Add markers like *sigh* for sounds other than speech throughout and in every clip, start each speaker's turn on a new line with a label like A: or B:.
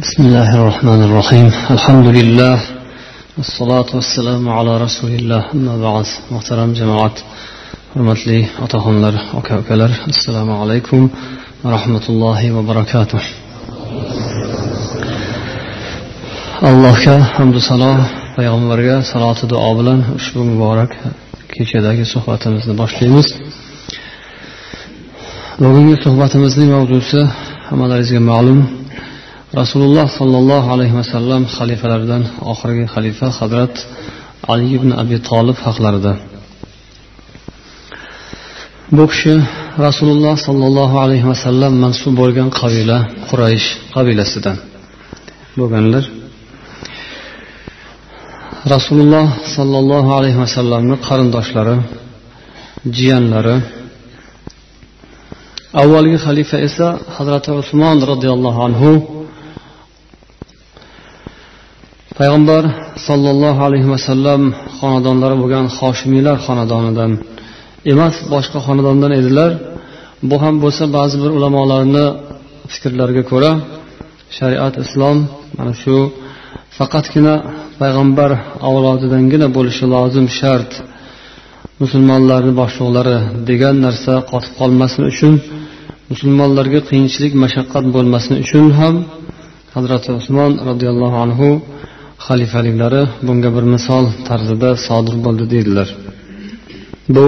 A: بسم الله الرحمن الرحيم. الحمد لله والصلاة والسلام على رسول الله. أما بعد محترم جماعة حرمت لي أتهم لر أكاكلر السلام عليكم ورحمة الله وبركاته. الله كا حمد صلاة پیامبر گه سلامت دعا بلن شب مبارک که چه دعی صحبت صحبة باش لیم است. لوگوی صحبت مزدی موضوع سه همه داریم معلوم rasululloh sollallohu alayhi vasallam xalifalaridan oxirgi xalifa hazrat ali ibn abi tolib haqlarida. Bu kishi rasululloh sollallohu alayhi vasallam mansub bo'lgan qabila quraysh qabilasidan. Bo'lganlar rasululloh sollallohu alayhi vasallamni qarindoshlari jiyanlari. Avvalgi xalifa esa hazrati usmon roziyallohu anhu payg'ambar sollallohu alayhi vasallam xonadonlari bo'lgan hoshimiylar xonadonidan. Emas boshqa xonadondan edilar. Bu ham bo'lsa ba'zi bir ulamolarni fikrlariga ko'ra shariat islom mana shu faqatgina payg'ambar avlodidangina bo'lishi lozim shart. Musulmonlarni boshliqlari degan narsa qotib qolmasin uchun musulmonlarga qiyinchilik mashaqqat bo'lmasin uchun ham hazrati usmon roziyallohu anhu xalifaliklari bunga bir misol tarzida sodir bo'ldi deydilar. Bu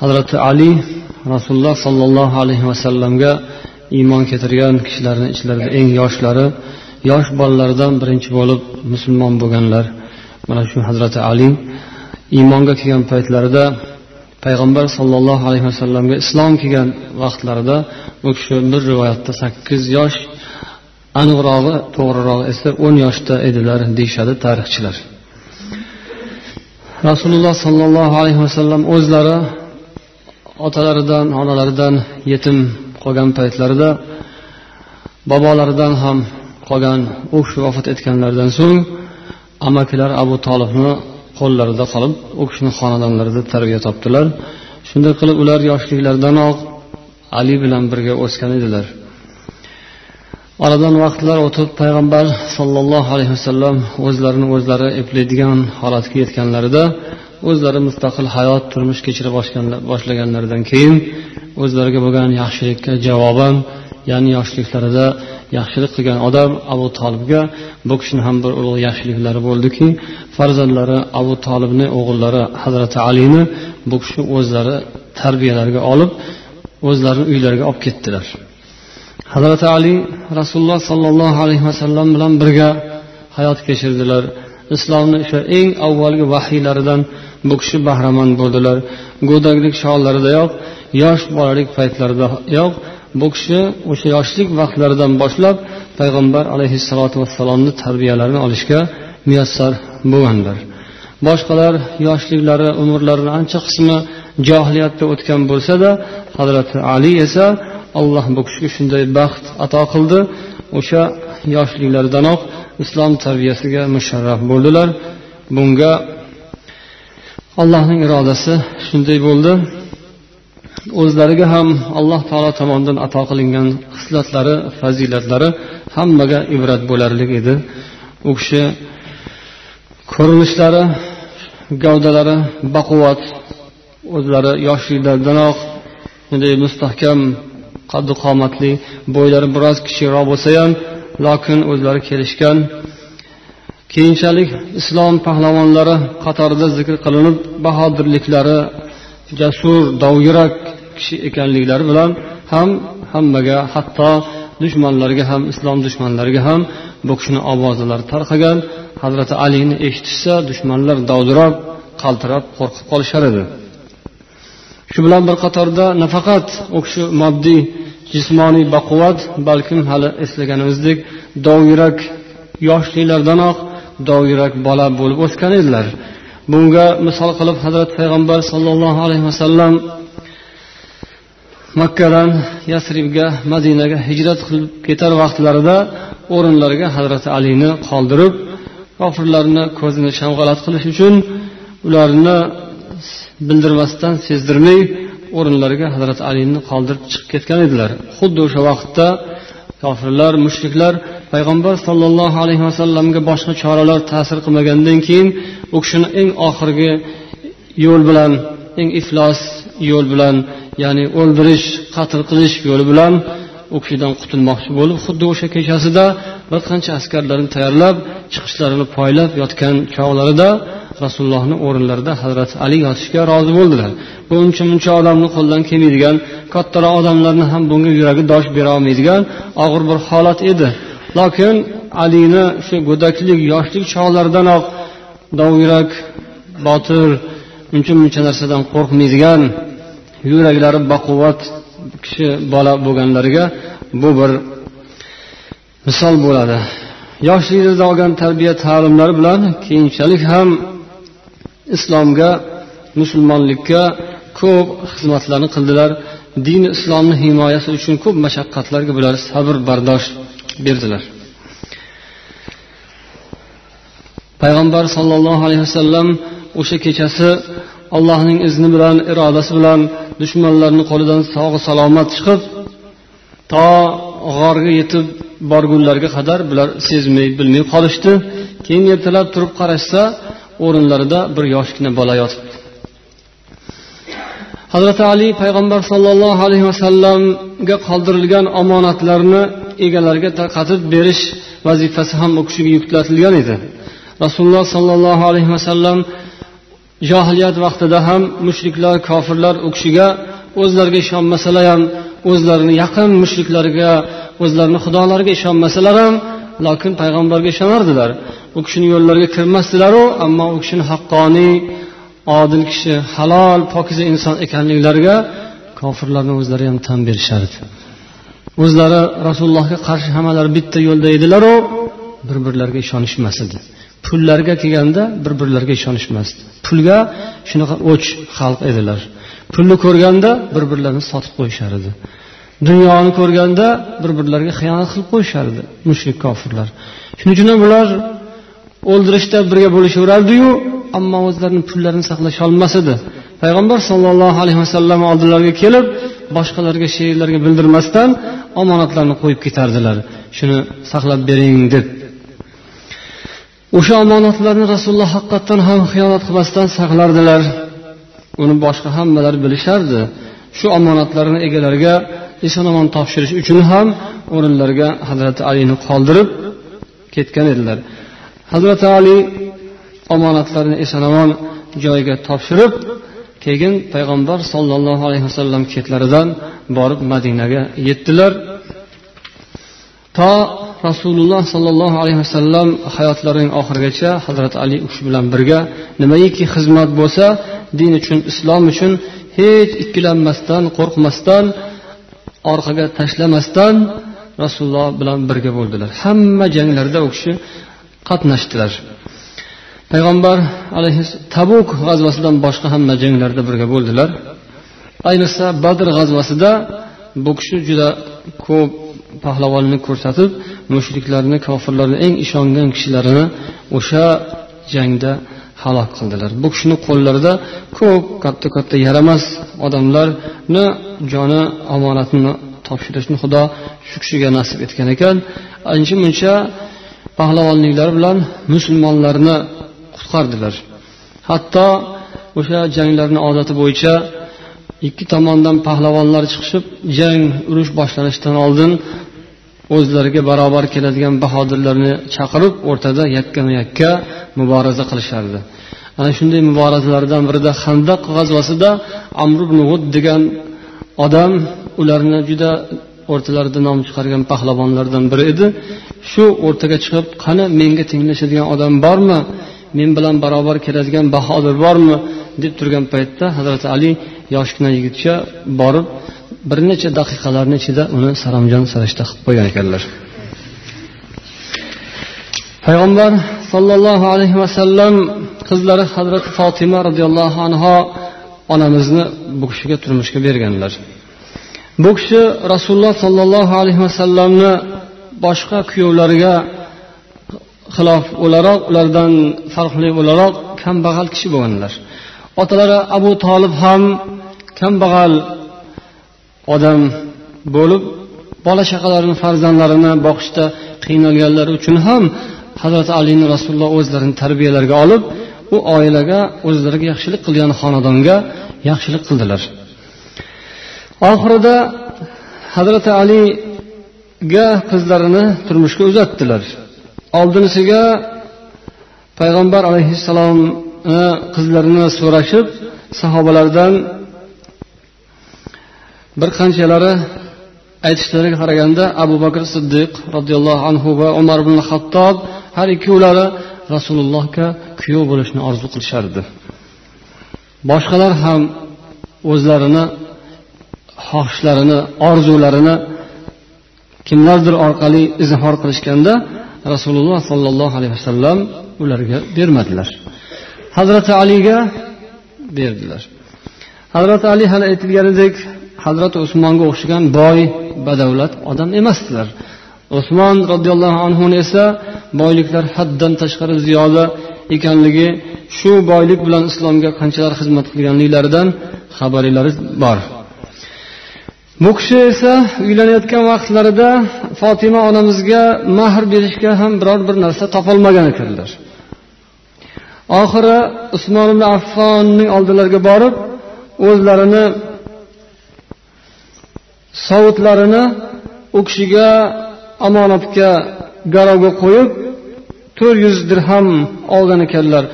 A: hazrati ali rasululloh sollallohu alayhi vasallamga iymon keltirgan kishilarni ichlarida eng yoshlari yosh bolalardan birinchi bo'lib musulmon bo'lganlar. Mana shu hazrati ali iymonga kelgan paytlarida payg'ambar sollallohu alayhi vasallamga islom kelgan vaqtlarida u kishi bir rivoyatda sakkiz yosh aniqrog'i to'g'rirog'i esa o'n yoshda edilar deyishadi tarixchilar. Rasululloh sollallohu alayhi vasallam o'zlari otalaridan onalaridan yetim qolgan paytlarida bobolaridan ham qolgan u kishi vafot etganlaridan so'ng amakilar abu tolibni qo'llarida qolib u kishini xonadonlarida tarbiya topdilar. Shunday qilib ular yoshliklaridanoq ali bilan birga o'sgan edilar. Oradan vaqtlar o'tib payg'ambar sollallohu alayhi vasallam o'zlarini o'zlari eplaydigan holatga yetganlarida o'zlari mustaqil hayot turmush kechira boshlaganlaridan keyin o'zlariga bo'lgan yaxshilikka javoban ya'ni yoshliklarida yaxshilik qilgan odam abu tolibga bu kishini ham bir ulug' yaxshiliklari bo'ldiki. Farzandlari abu tolibni o'g'illari hazrati alini bu kishi o'zlari tarbiyalariga olib o'zlarini uylariga olib ketdilar. Hazrati ali rasululloh sollallohu alayhi vasallam bilan birga hayot kechirdilar. Islomni o'sha eng avvalgi vahiylaridan bu kishi bahramand bo'ldilar. Go'daklik chog'laridayoq yosh bolalik paytlaridayoq bu kishi o'sha yoshlik vaqtlaridan boshlab payg'ambar alayhissalotu vassalomni tarbiyalarini olishga muyassar bo'lganlar boshqalar yoshliklari umrlarini ancha qismi johiliyatda o'tgan bo'lsada hazrati ali esa alloh bu kishiga shunday baxt ato qildi. O'sha yoshliklaridanoq islom tarbiyasiga musharraf bo'ldilar. Bunga allohning irodasi shunday bo'ldi. O'zlariga ham alloh taolo tomonidan ato qilingan xislatlari fazilatlari hammaga ibrat bo'larlik edi. U kishi ko'rinishlari gavdalari baquvvat o'zlari yoshliklaridanoq shunday mustahkam qaddi qomatli bo'ylari biroz kichikroq bo'lsa ham lokin o'zlari kelishgan. Keyinchalik islom pahlavonlari qatorida zikr qilinib bahodirliklari jasur dovyurak kishi ekanliklari bilan ham hammaga hatto dushmanlarga ham islom dushmanlariga ham bu kishini ovozalari tarqagan. Hazrati alini eshitishsa dushmanlar dovdirab qaltirab qo'rqib qolishar edi. Shu bilan bir qatorda nafaqat u kishi moddiy jismoniy baquvvat balkim hali eslaganimizdek dovyurak yoshliklardanoq dovyurak bola bo'lib o'sgan edilar. Bunga misol qilib hazrati payg'ambar sollallohu alayhi vasallam makkadan yasribga madinaga hijrat qilib ketar vaqtlarida o'rinlariga hazrati alini qoldirib kofirlarni ko'zini shamg'alat qilish uchun ularni bildirmasdan sezdirmay o'rinlariga hazrati alini qoldirib chiqib ketgan edilar. Xuddi o'sha vaqtda kofirlar mushriklar payg'ambar sollallohu alayhi vasallamga boshqa choralar ta'sir qilmagandan keyin u kishini eng oxirgi yo'l bilan eng iflos yo'l bilan ya'ni o'ldirish qatl qilish yo'li bilan u kishidan qutulmoqchi bo'lib xuddi o'sha kechasida bir qancha askarlarni tayyorlab chiqishlarini poylab yotgan chog'larida rasulullohni o'rinlarida hazrati ali yotishga rozi bo'ldilar. Bu uncha muncha odamni qo'ldan kelmaydigan kattaroq odamlarni ham bunga yuragi dosh berolmaydigan og'ir bir holat edi. Lokin alini shu go'daklik yoshlik chog'laridanoq dovyurak botir uncha muncha narsadan qo'rqmaydigan yuraklari baquvvat kishi bola bo'lganlariga bu bir misol bo'ladi. Yoshligida olgan tarbiya ta'limlari bilan keyinchalik ham islomga musulmonlikka ko'p xizmatlarni qildilar. Dini islomni himoyasi uchun ko'p mashaqqatlarga bular sabr bardosh berdilar. Payg'ambar sollallohu alayhi vasallam o'sha kechasi allohning izni bilan irodasi bilan dushmanlarni qo'lidan sog' salomat chiqib to g'orga yetib borgunlarga qadar bular sezmay bilmay qolishdi. Keyin ertalab turib qarashsa o'rinlarida bir yoshgina bola yotibdi. Hazrati ali payg'ambar sollallohu alayhi vasallamga qoldirilgan omonatlarni egalariga tarqatib berish vazifasi ham u kishiga yuklatilgan edi. Rasululloh sollallohu alayhi vasallam johiliyat vaqtida ham mushriklar kofirlar u kishiga o'zlariga ishonmasalar ham o'zlarini yaqin mushriklariga o'zlarini xudolariga ishonmasalar ham lokin payg'ambarga ishonardilar. U kishini yo'llariga kirmasdilaru ammo u kishini haqqoniy odil kishi halol pokiza inson ekanliklariga kofirlarni o'zlari ham tan berishardi. O'zlari rasulullohga qarshi hammalari bitta yo'lda edilaru bir birlariga ishonishmas edi pullarga kelganda bir birlariga ishonishmasdi. Pulga shunaqa o'ch xalq edilar. Pulni ko'rganda bir birlarini sotib qo'yishar edi dunyoni ko'rganda bir birlariga xiyonat qilib qo'yishardi mushrik kofirlar. Shuning uchun ham ular o'ldirishda birga bo'lishaverardiyu ammo o'zlarini pullarini saqlasholmas edi payg'ambar sollallohu alayhi vasallam oldilariga kelib boshqalarga sheriklarga bildirmasdan omonatlarni qo'yib ketardilar. Shuni saqlab bering deb. O'sha omonatlarni rasululloh haqiqatdan ham xiyonat qilmasdan saqlardilar. Uni boshqa hammalari bilishardi. Shu omonatlarni egalariga eson omon topshirish uchun ham o'rinlariga hazrati alini qoldirib ketgan edilar. Hazrati ali omonatlarni eson omon joyiga topshirib keyin payg'ambar sollallohu alayhi vasallam chetlaridan borib madinaga yetdilar. To rasululloh sollallohu alayhi vasallam hayotlarining oxirigacha hazrati ali u kishi bilan birga nimaiki xizmat bo'lsa din uchun islom uchun hech ikkilanmasdan qo'rqmasdan orqaga tashlamasdan rasululloh bilan birga bo'ldilar. Hamma janglarda u kishi qatnashdilar. Payg'ambar alayhi tabuk g'azvasidan boshqa hamma janglarda birga bo'ldilar. Ayniqsa badr g'azvasida bu kishi juda ko'p pahlavonlik ko'rsatib mushriklarni kofirlarni eng ishongan kishilarini o'sha jangda halok qildilar. Bu kishini qo'llarida ko'p katta katta yaramas odamlarni joni omonatini topshirishni xudo shu kishiga nasib etgan ekan. Ancha muncha pahlavonliklari bilan musulmonlarni qutqardilar. Hatto o'sha janglarni odati bo'yicha ikki tomondan pahlavonlar chiqishib jang urush boshlanishidan oldin o'zlariga barobar keladigan bahodirlarni chaqirib o'rtada yakkama yakka muboraza qilishardi. Ana shunday muborazalardan birida handaq g'azvasida amr ibn g'ud degan odam ularni juda o'rtalarida nom chiqargan pahlavonlardan biri edi. Shu o'rtaga chiqib qani menga tenglashadigan odam bormi? Men bilan barobar keladigan bahodir bormi? deb turgan paytda hazrati ali yoshgina yigitcha borib bir necha daqiqalarni ichida uni saramjon sarishta qilib qo'ygan ekanlar. Payg'ambar sollallohu alayhi vasallam qizlari hazrati fotima roziyallohu anho onamizni bu kishiga turmushga berganlar. Bu kishi rasululloh sollallohu alayhi vasallamni boshqa kuyovlariga xilof o'laroq ulardan farqli o'laroq kambag'al kishi bo'lganlar. Otalari abu tolib ham kambag'al odam bo'lib bola chaqalarini farzandlarini boqishda qiynalganlari uchun ham hazrati alini rasululloh o'zlarini tarbiyalarga olib u oilaga o'zlariga yaxshilik qilgan xonadonga yaxshilik qildilar. Oxirida hazrati aliga qizlarini turmushga uzatdilar. Oldinisiga payg'ambar alayhissalomni qizlarini so'rashib sahobalardan bir qanchalari aytishlariga qaraganda abu bakr siddiq roziyallohu anhu va umar ibn hattob har ikkovlari rasulullohga kuyov bo'lishni orzu qilishardi. Boshqalar ham o'zlarini xohishlarini orzularini kimlardir orqali izhor qilishganda rasululloh sollallohu alayhi vasallam ularga bermadilar. Hazrati aliga berdilar. Hazrati ali hali aytilganidek hazrati usmonga o'xshagan boy badavlat odam emasdilar. Usmon roziyallohu anhuni esa boyliklar haddan tashqari ziyoda ekanligi shu boylik bilan islomga qanchalar xizmat qilganliklaridan xabaringiz bor. Bu kishi esa uylanayotgan vaqtlarida fotima onamizga mahr berishga ham biror bir narsa topolmagan ekanlar oxiri usmon ibn affonning oldilariga borib o'zlarini sovutlarini u kishiga omonatga garovga qo'yib to'rt yuz dirham olgan ekanlar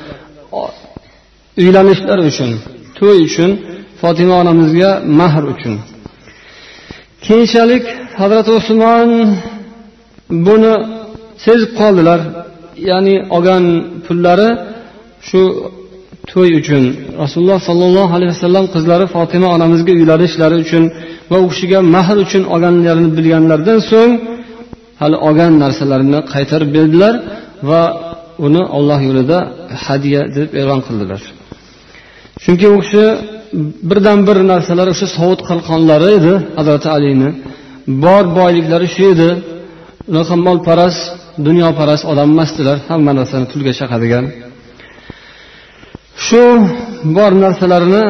A: uylanishlari uchun to'y uchun fotima onamizga mahr uchun. Keyinchalik hazrati usmon buni sezib qoldilar. Ya'ni olgan pullari shu to'y uchun. Rasululloh sollallohu alayhi vasallam qizlari fotima onamizga uylanishlari uchun va u kishiga mahr uchun olganlarini bilganlaridan so'ng hali olgan narsalarini qaytarib berdilar va uni olloh yo'lida hadya deb e'lon qildilar. Chunki u kishi birdan bir narsalar o'sha sovut qalqonlari edi hazrati alini. Bor boyliklari shu edi unaqa molparast dunyoparast odam emasdilar hamma narsani pulga chaqadigan. Shu bor narsalarini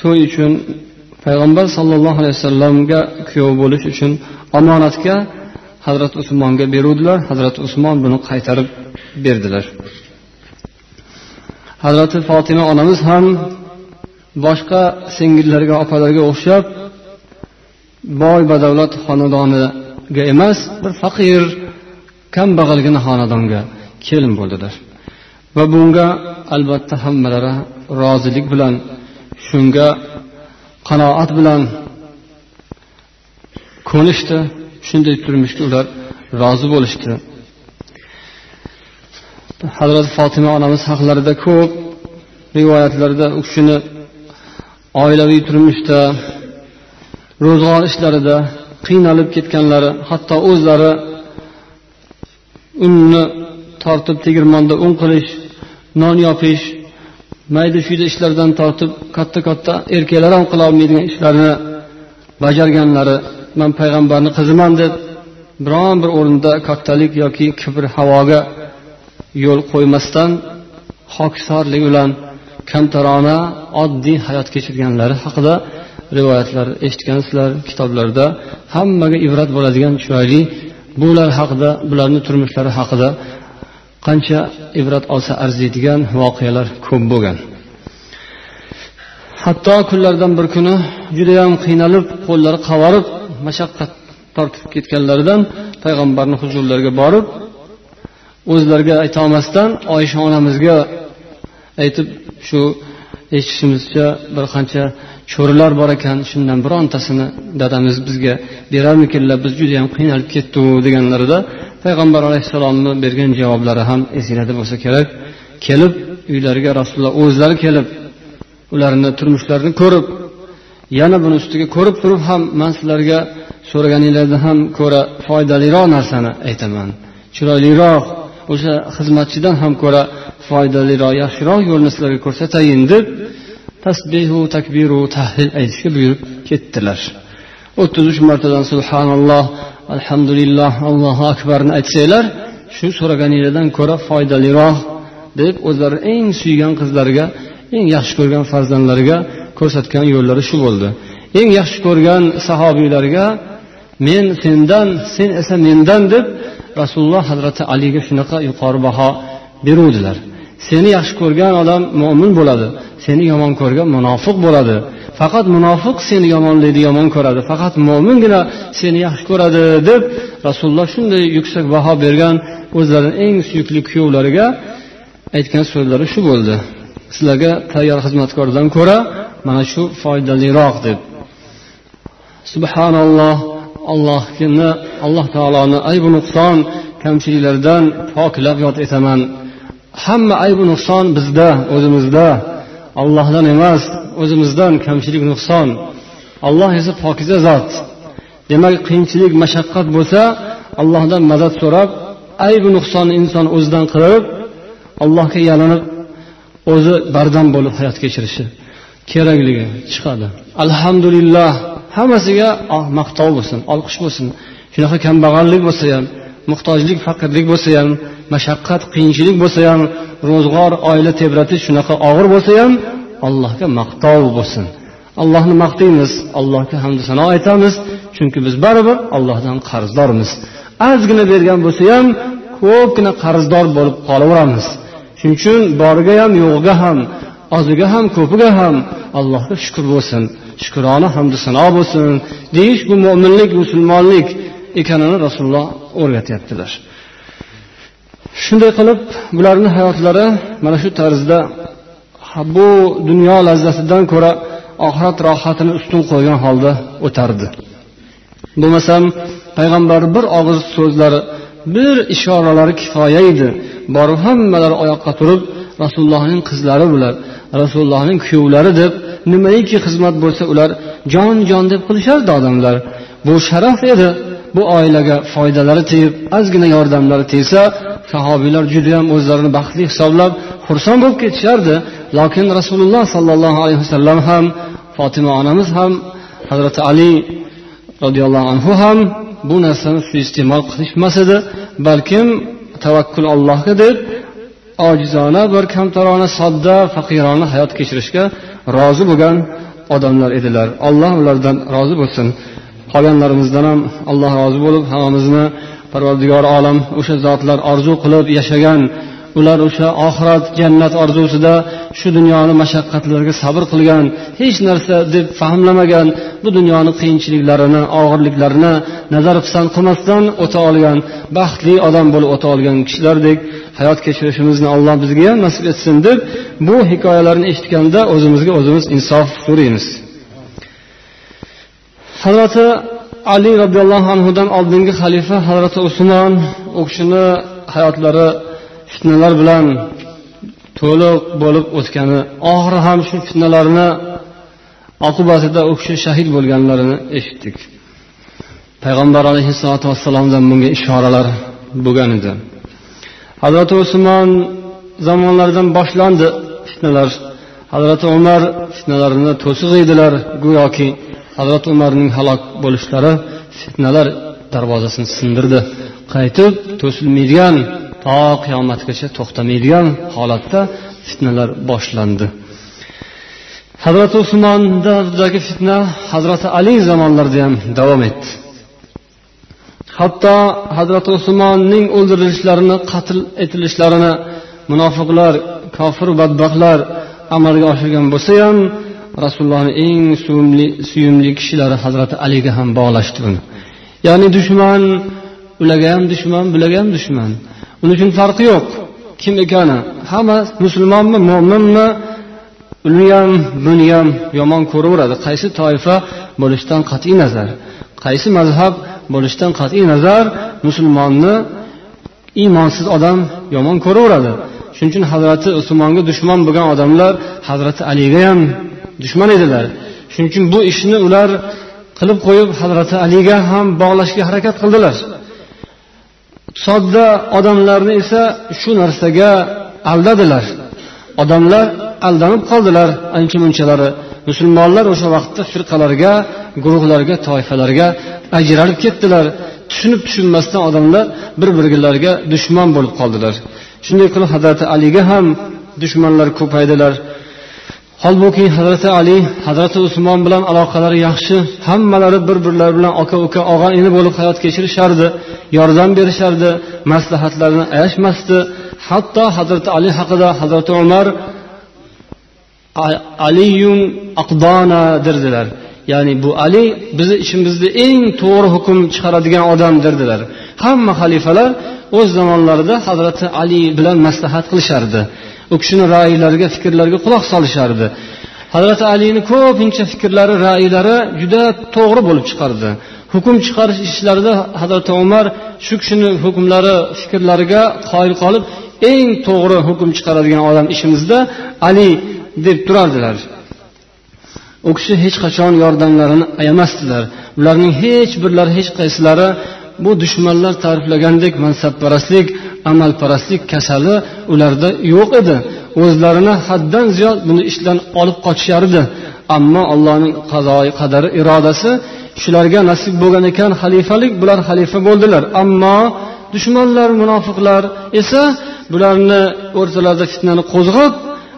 A: to'y uchun payg'ambar sollallohu alayhi vasallamga kuyov bo'lish uchun omonatga hazrati usmonga beruvdilar. Hazrati usmon buni qaytarib berdilar. Hazrati fotima onamiz ham boshqa singillariga opalarga o'xshab boy badavlat xonadoniga emas bir faqir kambag'algina xonadonga kelin bo'ldilar. Va bunga albatta hammalari rozilik bilan shunga qanoat bilan ko'nishdi. Shunday turmushga ular rozi bo'lishdi. Hazrati fotima onamiz haqlarida ko'p rivoyatlarda u kishini oilaviy turmushda ro'zg'or ishlarida qiynalib ketganlari hatto o'zlari unni tortib tegirmonda un qilish non yopish mayda chuyda ishlardan tortib katta katta erkaklar ham qilolmaydigan ishlarni bajarganlari man payg'ambarni qiziman deb biron bir o'rinda kattalik yoki kibr havoga yo'l qo'ymasdan hokisorlik bilan kamtarona oddiy hayot kechirganlari haqida rivoyatlar eshitgansizlar kitoblarda. Hammaga ibrat bo'ladigan chiroyli bular haqida bularni turmushlari haqida qancha ibrat olsa arziydigan voqealar ko'p bo'lgan. Hatto kunlardan bir kuni judayam qiynalib qo'llari qavarib mashaqqat tortib ketganlaridan payg'ambarni huzurlariga borib o'zlariga aytolmasdan oysha onamizga aytib shu eshitishimizcha bir qancha cho'rilar bor ekan shundan birontasini dadamiz bizga berarmikinlar biz judayam qiynalib ketdik deganlarida payg'ambar alayhissalomni bergan javoblari ham esinglarda bo'lsa kerak. Kelib uylariga rasululloh o'zlari kelib ularni turmushlarini ko'rib yana buni ustiga ko'rib turib ham man sizlarga so'raganinglardan ham ko'ra foydaliroq narsani aytaman. Chiroyliroq o'sha xizmatchidan ham ko'ra foydaliroq yaxshiroq yo'lni sizlarga ko'rsatayin deb tasbihu takbiru tahlil aytishga buyurib ketdilar. O'ttiz uch martadan subhanalloh alhamdulillah allohu akbarni aytsanglar shu so'raganinglardan ko'ra foydaliroq deb o'zlari eng suygan qizlariga eng yaxshi ko'rgan farzandlariga ko'rsatgan yo'llari shu bo'ldi. Eng yaxshi ko'rgan sahobiylarga men sendan sen esa mendan deb rasululloh hazrati aliga shunaqa yuqori baho beruvdilar seni yaxshi ko'rgan odam mo'min bo'ladi. Seni yomon ko'rgan munofiq bo'ladi. Faqat munofiq seni yomonlaydi yomon ko'radi. Faqat mo'mingina seni yaxshi ko'radi deb rasululloh shunday yuksak baho bergan o'zlarini eng suyukli kuyovlariga aytgan so'zlari shu bo'ldi. Sizlarga tayyor xizmatkordan ko'ra mana shu foydaliroq deb. Subhanalloh allohni alloh taoloni aybu nuqson kamchiliklardan poklab yod etaman. Hamma aybu nuqson bizda o'zimizda. Ollohdan emas o'zimizdan kamchilik nuqson. Alloh esa pokiza zot. Demak qiyinchilik mashaqqat bo'lsa allohdan madad so'rab aybu nuqsonni inson o'zidan qilib allohga yalinib o'zi bardam bo'lib hayot kechirishi kerakligi chiqadi. Alhamdulillah. Hammasiga ah, maqtov bo'lsin olqish bo'lsin. Shunaqa kambag'allik bo'lsa ham muhtojlik faqirlik bo'lsa ham mashaqqat qiyinchilik bo'lsa ham ro'zg'or oila tebratish shunaqa og'ir bo'lsa ham allohga maqtov bo'lsin. Allohni maqtaymiz allohga hamdu sano aytamiz chunki biz baribir allohdan qarzdormiz. Ozgina bergan bo'lsa ham ko'pgina qarzdor bo'lib qolaveramiz. Shuning uchun boriga ham yo'g'iga ham oziga ham ko'piga ham allohga shukur bo'lsin. Shukrona hamdu sano bo'lsin. Deyish bu mo'minlik musulmonlik ekanini rasululloh o'rgatyaptilar. Shunday qilib bularni hayotlari mana shu tarzda bu dunyo lazzatidan ko'ra oxirat rohatini ustun qo'ygan holda o'tardi. Bo'lmasam payg'ambar bir og'iz so'zlari bir ishoralari kifoya edi. Borib hammalari oyoqqa turib rasulullohning qizlari bular rasulullohning kuyovlari deb nimaiki xizmat bo'lsa ular jon jon deb qilishardi odamlar. Bu sharaf edi. Bu oilaga foydalari tegib ozgina yordamlari tegsa sahobiylar judayam o'zlarini baxtli hisoblab xursand bo'lib ketishardi. Lokin rasululloh sollallohu alayhi vasallam ham fotima onamiz ham hazrati ali roziyallohu anhu ham bu narsani suiiste'mol qilishmas edi. Balkim tavakkul allohga deb ojizona bir kamtarona sodda faqirona hayot kechirishga rozi bo'lgan odamlar edilar. Alloh ulardan rozi bo'lsin. Qolganlarimizdan ham alloh rozi bo'lib hammamizni parvardigor olam o'sha zotlar orzu qilib yashagan ular o'sha oxirat jannat orzusida shu dunyoni mashaqqatlariga sabr qilgan hech narsa deb fahmlamagan bu dunyoni qiyinchiliklarini og'irliklarini nazar pisand qilmasdan o'ta olgan baxtli odam bo'lib o'ta olgan kishilardek hayot kechirishimizni alloh bizga ham nasib etsin deb bu hikoyalarni eshitganda o'zimizga o'zimiz insof so'raymiz. Hazrati ali roziyallohu anhudan oldingi xalifa hazrati usmon u kishini hayotlari fitnalar bilan to'liq bo'lib o'tgani oxiri ham shu fitnalarni oqibatida u kishi shahid bo'lganlarini eshitdik. Payg'ambar alayhissalotu vassalomdan bunga ishoralar bo'lgan edi. Hazrati usmon zamonlaridan boshlandi fitnalar. Hazrati umar fitnalarini to'siq edilar go'yoki hazrati umarning halok bo'lishlari fitnalar darvozasini sindirdi. Qaytib to'silmaydigan to qiyomatgacha to'xtamaydigan holatda fitnalar boshlandi. Hazrati usmondagi fitna hazrati ali zamonlarida ham davom etdi. Hatto hazrati usmonning o'ldirilishlarini qatl etilishlarini munofiqlar kofir badbaxtlar amalga oshirgan bo'lsa ham rasulullohni eng suyumli suyumli kishilari hazrati aliga ham bog'lashdi buni ya'ni dushman ularga ham dushman bularga ham dushman. Uning uchun farqi yo'q. Kim ekani? Hamma musulmonmi mo'minmi? Uni ham buni ham yomon ko'raveradi qaysi toifa bo'lishidan qat'iy nazar? Qaysi mazhab bo'lishidan qat'iy nazar? Musulmonni iymonsiz odam yomon ko'raveradi shuning uchun hazrati usmonga dushman bo'lgan odamlar hazrati aliga ham dushman edilar. Shuning uchun bu ishni ular qilib qo'yib hazrati aliga ham bog'lashga harakat qildilar. Sodda odamlarni esa shu narsaga aldadilar. Odamlar aldanib qoldilar ancha munchalari musulmonlar o'sha vaqtda firqalarga guruhlarga toifalarga ajralib ketdilar. Tushunib tushunmasdan odamlar bir birlariga dushman bo'lib qoldilar. Shunday qilib hazrati aliga ham dushmanlar ko'paydilar. Holbuki hazrati ali hazrati usmon bilan aloqalari yaxshi hammalari bir birlari bilan aka uka og'a ini bo'lib hayot kechirishardi yordam berishardi maslahatlarini ayashmasdi. Hatto hazrati ali haqida hazrati umar aliyun aqdona derdilar. Ya'ni bu ali bizni ichimizda eng to'g'ri hukm chiqaradigan odam derdilar. Hamma xalifalar o'z zamonlarida hazrati ali bilan maslahat qilishardi. U kishini ra'ylariga fikrlariga quloq solishardi. Hazrati alini ko'pincha fikrlari ra'ylari juda to'g'ri bo'lib chiqardi. Hukm chiqarish ishlarida hazrati umar shu kishini hukmlari fikrlariga qoyil qolib eng to'g'ri hukm chiqaradigan odam ishimizda ali deb turardilar. U kishi hech qachon yordamlarini ayamasdilar. Ularning hech birlari hech qaysilari bu dushmanlar ta'riflagandek mansabparastlik amalparastlik kasali ularda yo'q edi. O'zlarini haddan ziyod buni ishdan olib qochishardi ammo allohning qazoi qadari irodasi shularga nasib bo'lgan ekan xalifalik bular xalifa bo'ldilar. Ammo dushmanlar munofiqlar esa bularni o'rtalarida fitnani qo'zg'ab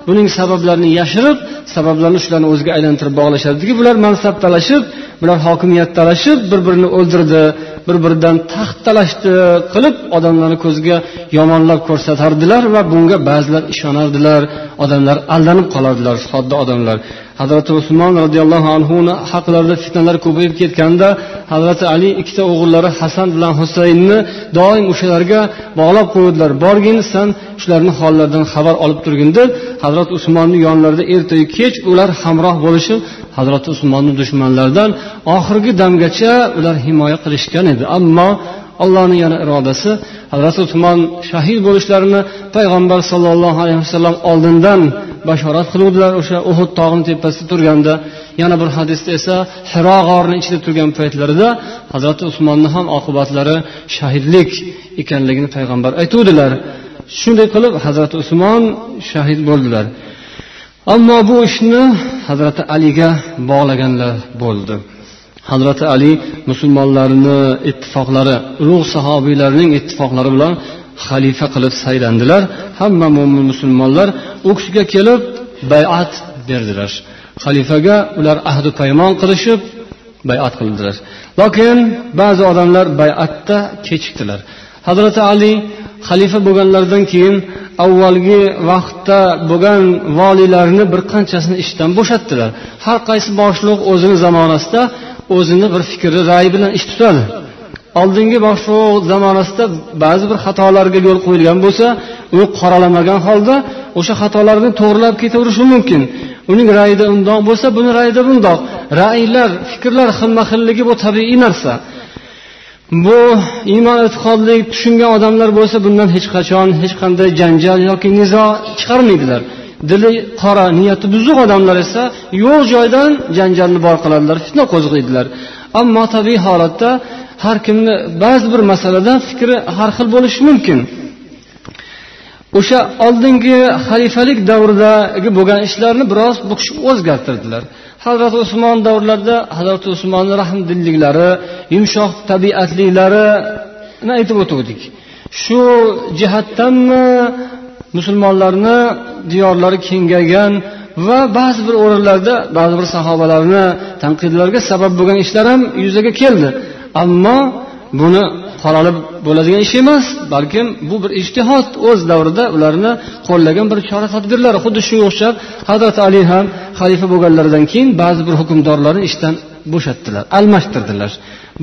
A: buning sabablarini yashirib sabablarni shularni o'ziga aylantirib bog'lashardiki bular mansab talashib bular hokimiyat talashib bir birini o'ldirdi. Bir biridan taxt talashdi qilib odamlarni ko'ziga yomonlab ko'rsatardilar va bunga ba'zilar ishonardilar. Odamlar aldanib qolardilar sodda odamlar. Hazrati usmon roziyallohu anhuni haqlarida fitnalar ko'payib ketganda hazrati ali ikkita o'g'illari hasan bilan husaynni doim o'shalarga bog'lab qo'yuvdilar borgin san shularni hollaridan xabar olib turgin deb hazrati usmonni yonlarida ertayu kech ular hamroh bo'lishib hazrati usmonni dushmanlaridan oxirgi damgacha ular himoya qilishgan edi. Ammo allohni yana irodasi. Hazrati usmon shahid bo'lishlarini payg'ambar sollallohu alayhi vasallam oldindan bashorat qiluvdilar o'sha uhud tog'ini tepasida turganda. Yana bir hadisda esa hiro g'orini ichida turgan paytlarida hazrati usmonni ham oqibatlari shahidlik ekanligini payg'ambar aytuvdilar. Shunday qilib hazrati usmon shahid bo'ldilar. Ammo bu ishni hazrati aliga bog'laganlar bo'ldi. Hazrati ali musulmonlarni ittifoqlari ulug' sahobiylarning ittifoqlari bilan xalifa qilib saylandilar. Hamma mo'min musulmonlar u kishiga kelib bayat berdilar. Xalifaga ular ahdi paymon qilishib bayat qildilar. Lokin ba'zi odamlar bayatda kechikdilar. Hazrati ali xalifa bo'lganlaridan keyin avvalgi vaqtda bo'lgan voliylarni bir qanchasini ishdan bo'shatdilar. Har qaysi boshliq o'zini zamonasida o'zini bir fikri ra'yi bilan ish tutadi. Oldingi boshliq zamonasida ba'zi bir xatolarga yo'l qo'yilgan bo'lsa u qoralamagan holda o'sha xatolarni to'g'irlab ketaverishi mumkin. Uning ra'yida undoq bo'lsa buni ra'yida bundoq. Ra'ylar fikrlar xilma xilligi bu tabiiy narsa. Bu iymon e'tiqodli tushungan odamlar bo'lsa bundan hech qachon hech qanday janjal yoki nizo chiqarmaydilar. Dili qora niyati buzuq odamlar esa yo'q joydan janjalni bor qiladilar fitna qo'zg'aydilar ammo tabiiy holatda har kimni ba'zi bir masalada fikri har xil bo'lishi mumkin. O'sha oldingi xalifalik davridagi bo'lgan ishlarni biroz bu kishi o'zgartirdilar. Hazrati usmon davrlarida hazrati usmonni rahmdilliklari yumshoq tabiatliklarini aytib o'tuvdik shu jihatdanmi musulmonlarni diyorlari kengaygan va ba'zi bir o'rinlarda ba'zi bir sahobalarni tanqidlarga sabab bo'lgan ishlar ham yuzaga keldi. Ammo buni qoralib bo'ladigan ish emas balkim bu bir ijtihod o'z davrida ularni qo'llagan bir chora tadbirlar xuddi shunga o'xshab hazrati ali ham xalifa bo'lganlaridan keyin ba'zi bir hukmdorlarni ishdan bo'shatdilar almashtirdilar.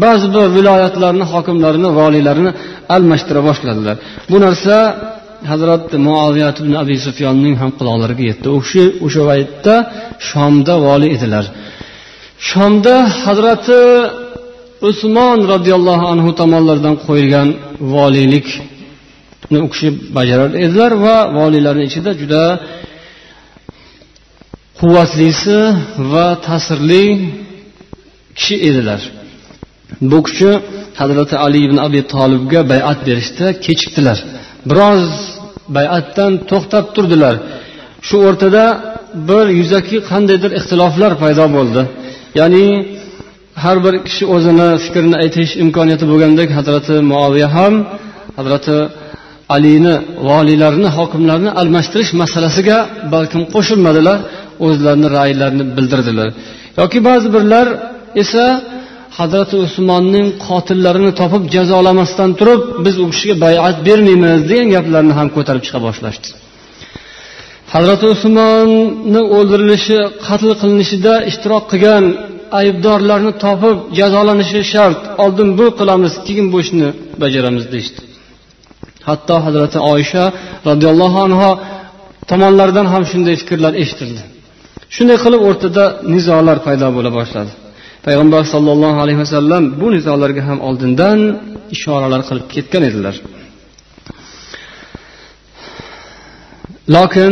A: Ba'zi bir viloyatlarni hokimlarini voliylarini almashtira boshladilar. Bu narsa hazrat muoviyat ibn abi sufyonning ham quloqlariga yetdi. U kishi o'sha paytda shomda voliy edilar. Shomda hazrati usmon roziyallohu anhu tomonlaridan qo'yilgan voliylikni u kishi bajarar edilar va voliylarni ichida juda quvvatlisi va ta'sirli kishi edilar. Bu kishi hazrati ali ibn abi tolibga bayat berishda kechikdilar. Biroz bayatdan to'xtab turdilar. Shu o'rtada bir yuzaki qandaydir ixtiloflar paydo bo'ldi. Ya'ni har bir kishi o'zini fikrini aytish imkoniyati bo'lgandek hazrati muoviya ham hazrati alini voliylarni hokimlarni almashtirish masalasiga balkim qo'shilmadilar o'zlarini ra'ylarini bildirdilar. Yoki ba'zi birlar esa hazrati usmonning qotillarini topib jazolamasdan turib biz u kishiga bayat bermaymiz degan gaplarni ham ko'tarib chiqa boshlashdi. Hazrati usmonni o'ldirilishi qatl qilinishida ishtirok qilgan aybdorlarni topib jazolanishi shart. Oldin bu qilamiz keyin bu ishni bajaramiz deyishdi. Hatto hazrati oysha roziyallohu anhu tomonlaridan ham shunday fikrlar eshitildi. Shunday qilib o'rtada nizolar paydo bo'la boshladi. Payg'ambar sollallohu alayhi vasallam bu nizolarga ham oldindan ishoralar qilib ketgan edilar. Lokin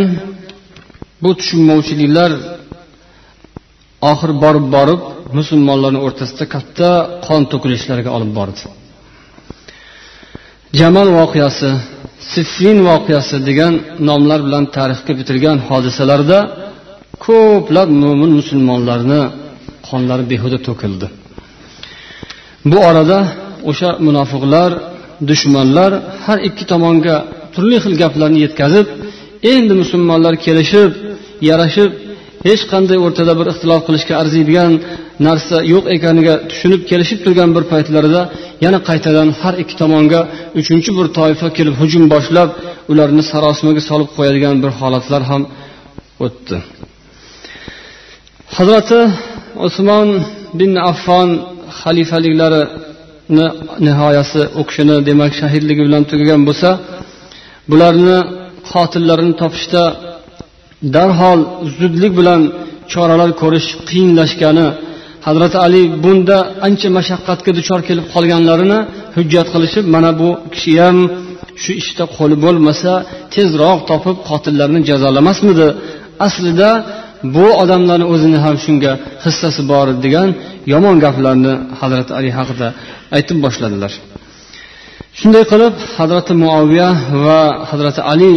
A: bu tushunmovchiliklar oxir borib borib musulmonlarni o'rtasida katta qon to'kilishlarga olib bordi. Jamal voqeasi siffin voqeasi degan nomlar bilan tarixga bitilgan hodisalarda ko'plab mo'min musulmonlarni qonlari behuda to'kildi. Bu orada o'sha munofiqlar dushmanlar har ikki tomonga turli xil gaplarni yetkazib endi musulmonlar kelishib yarashib hech qanday o'rtada bir ixtilof qilishga arziydigan narsa yo'q ekaniga tushunib kelishib turgan bir paytlarida yana qaytadan har ikki tomonga uchinchi bir toifa kelib hujum boshlab ularni sarosimaga solib qo'yadigan bir holatlar ham o'tdi. Hazrati usmon bin affon xalifaliklarini nihoyasi u kishini demak shahidligi bilan tugagan bo'lsa bularni qotillarini topishda darhol zudlik bilan choralar ko'rish qiyinlashgani hazrati ali bunda ancha mashaqqatga duchor kelib qolganlarini hujjat qilishib mana bu kishi ham shu ishda qo'li bo'lmasa tezroq topib qotillarni jazolamasmidi? Aslida bu odamlarni o'zini ham shunga hissasi bor degan yomon gaplarni hazrati ali haqida aytib boshladilar. Shunday qilib hazrati muaviya va hazrati ali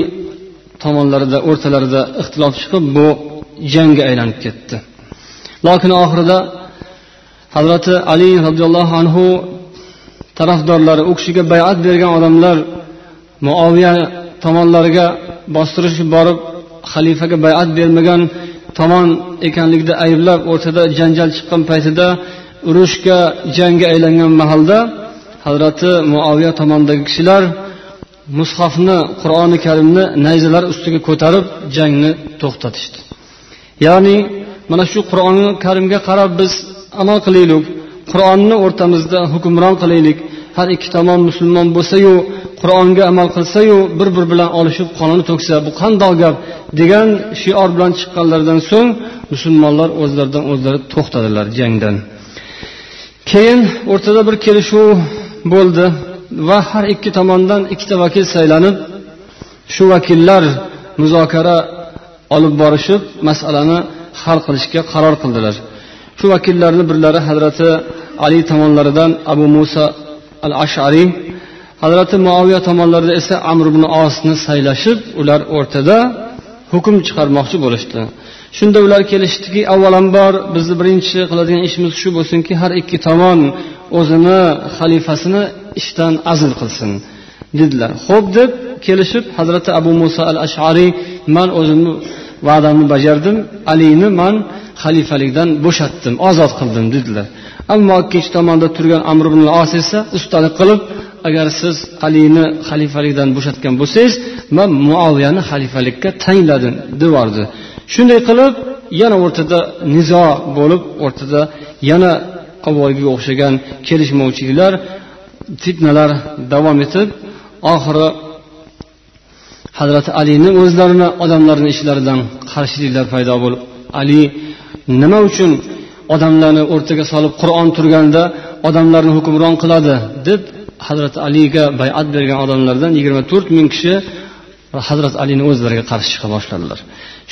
A: tomonlarida o'rtalarida ixtilof chiqib bu jangga aylanib ketdi. Lokin oxirida hazrati ali roziyallohu anhu tarafdorlari u kishiga bayat bergan odamlar muoviya tomonlariga bostirishib borib xalifaga bayat bermagan tomon ekanligida ayblab o'rtada janjal chiqqan paytida urushga jangga aylangan mahalda hazrati muaviya tomonidagi kishilar mushofni qur'oni karimni nayzalar ustiga ko'tarib jangni to'xtatishdi. Ya'ni mana shu qur'oni karimga qarab biz amal qilaylik qur'onni o'rtamizda hukmron qilaylik har ikki tomon musulmon bo'lsayu qur'onga amal qilsayu bir bir bilan olishib qonini to'ksa bu qandoq gap degan shior bilan chiqqanlaridan so'ng musulmonlar o'zlaridan o'zlari to'xtadilar jangdan. Keyin o'rtada bir kelishuv bo'ldi va har ikki tomondan ikkita vakil saylanib shu vakillar muzokara olib borishib masalani hal qilishga qaror qildilar. Shu vakillarni birlari hazrati ali tomonlaridan abu muso al ashariy hazrati muaviya tomonlarida esa amr ibn osni saylashib ular o'rtada hukm chiqarmoqchi bo'lishdi. Shunda ular kelishdiki avvalambor bizni birinchi qiladigan ishimiz shu bo'lsinki har ikki tomon o'zini xalifasini ishdan azl qilsin dedilar. Ho'p deb kelishib hazrati abu muso al ashariy man o'zimni va'damni bajardim alini man xalifalikdan bo'shatdim ozod qildim dedilar. Ammo ikkinchi tomonda turgan amr ibn os esa ustalik qilib agar siz alini xalifalikdan bo'shatgan bo'lsangiz man muoviyani xalifalikka tayinladim debordi shunday qilib yana o'rtada nizo bo'lib o'rtada yana avvalgiga o'xshagan kelishmovchiliklar fitnalar davom etib oxiri hazrati alini o'zlarini odamlarni ishlaridan qarshiliklar paydo bo'lib ali nima uchun odamlarni o'rtaga solib qur'on turganda odamlarni hukmron qiladi deb hazrati aliga bayat bergan odamlardan yigirma to'rt ming kishi hazrati alini o'zlariga qarshi chiqa boshladilar.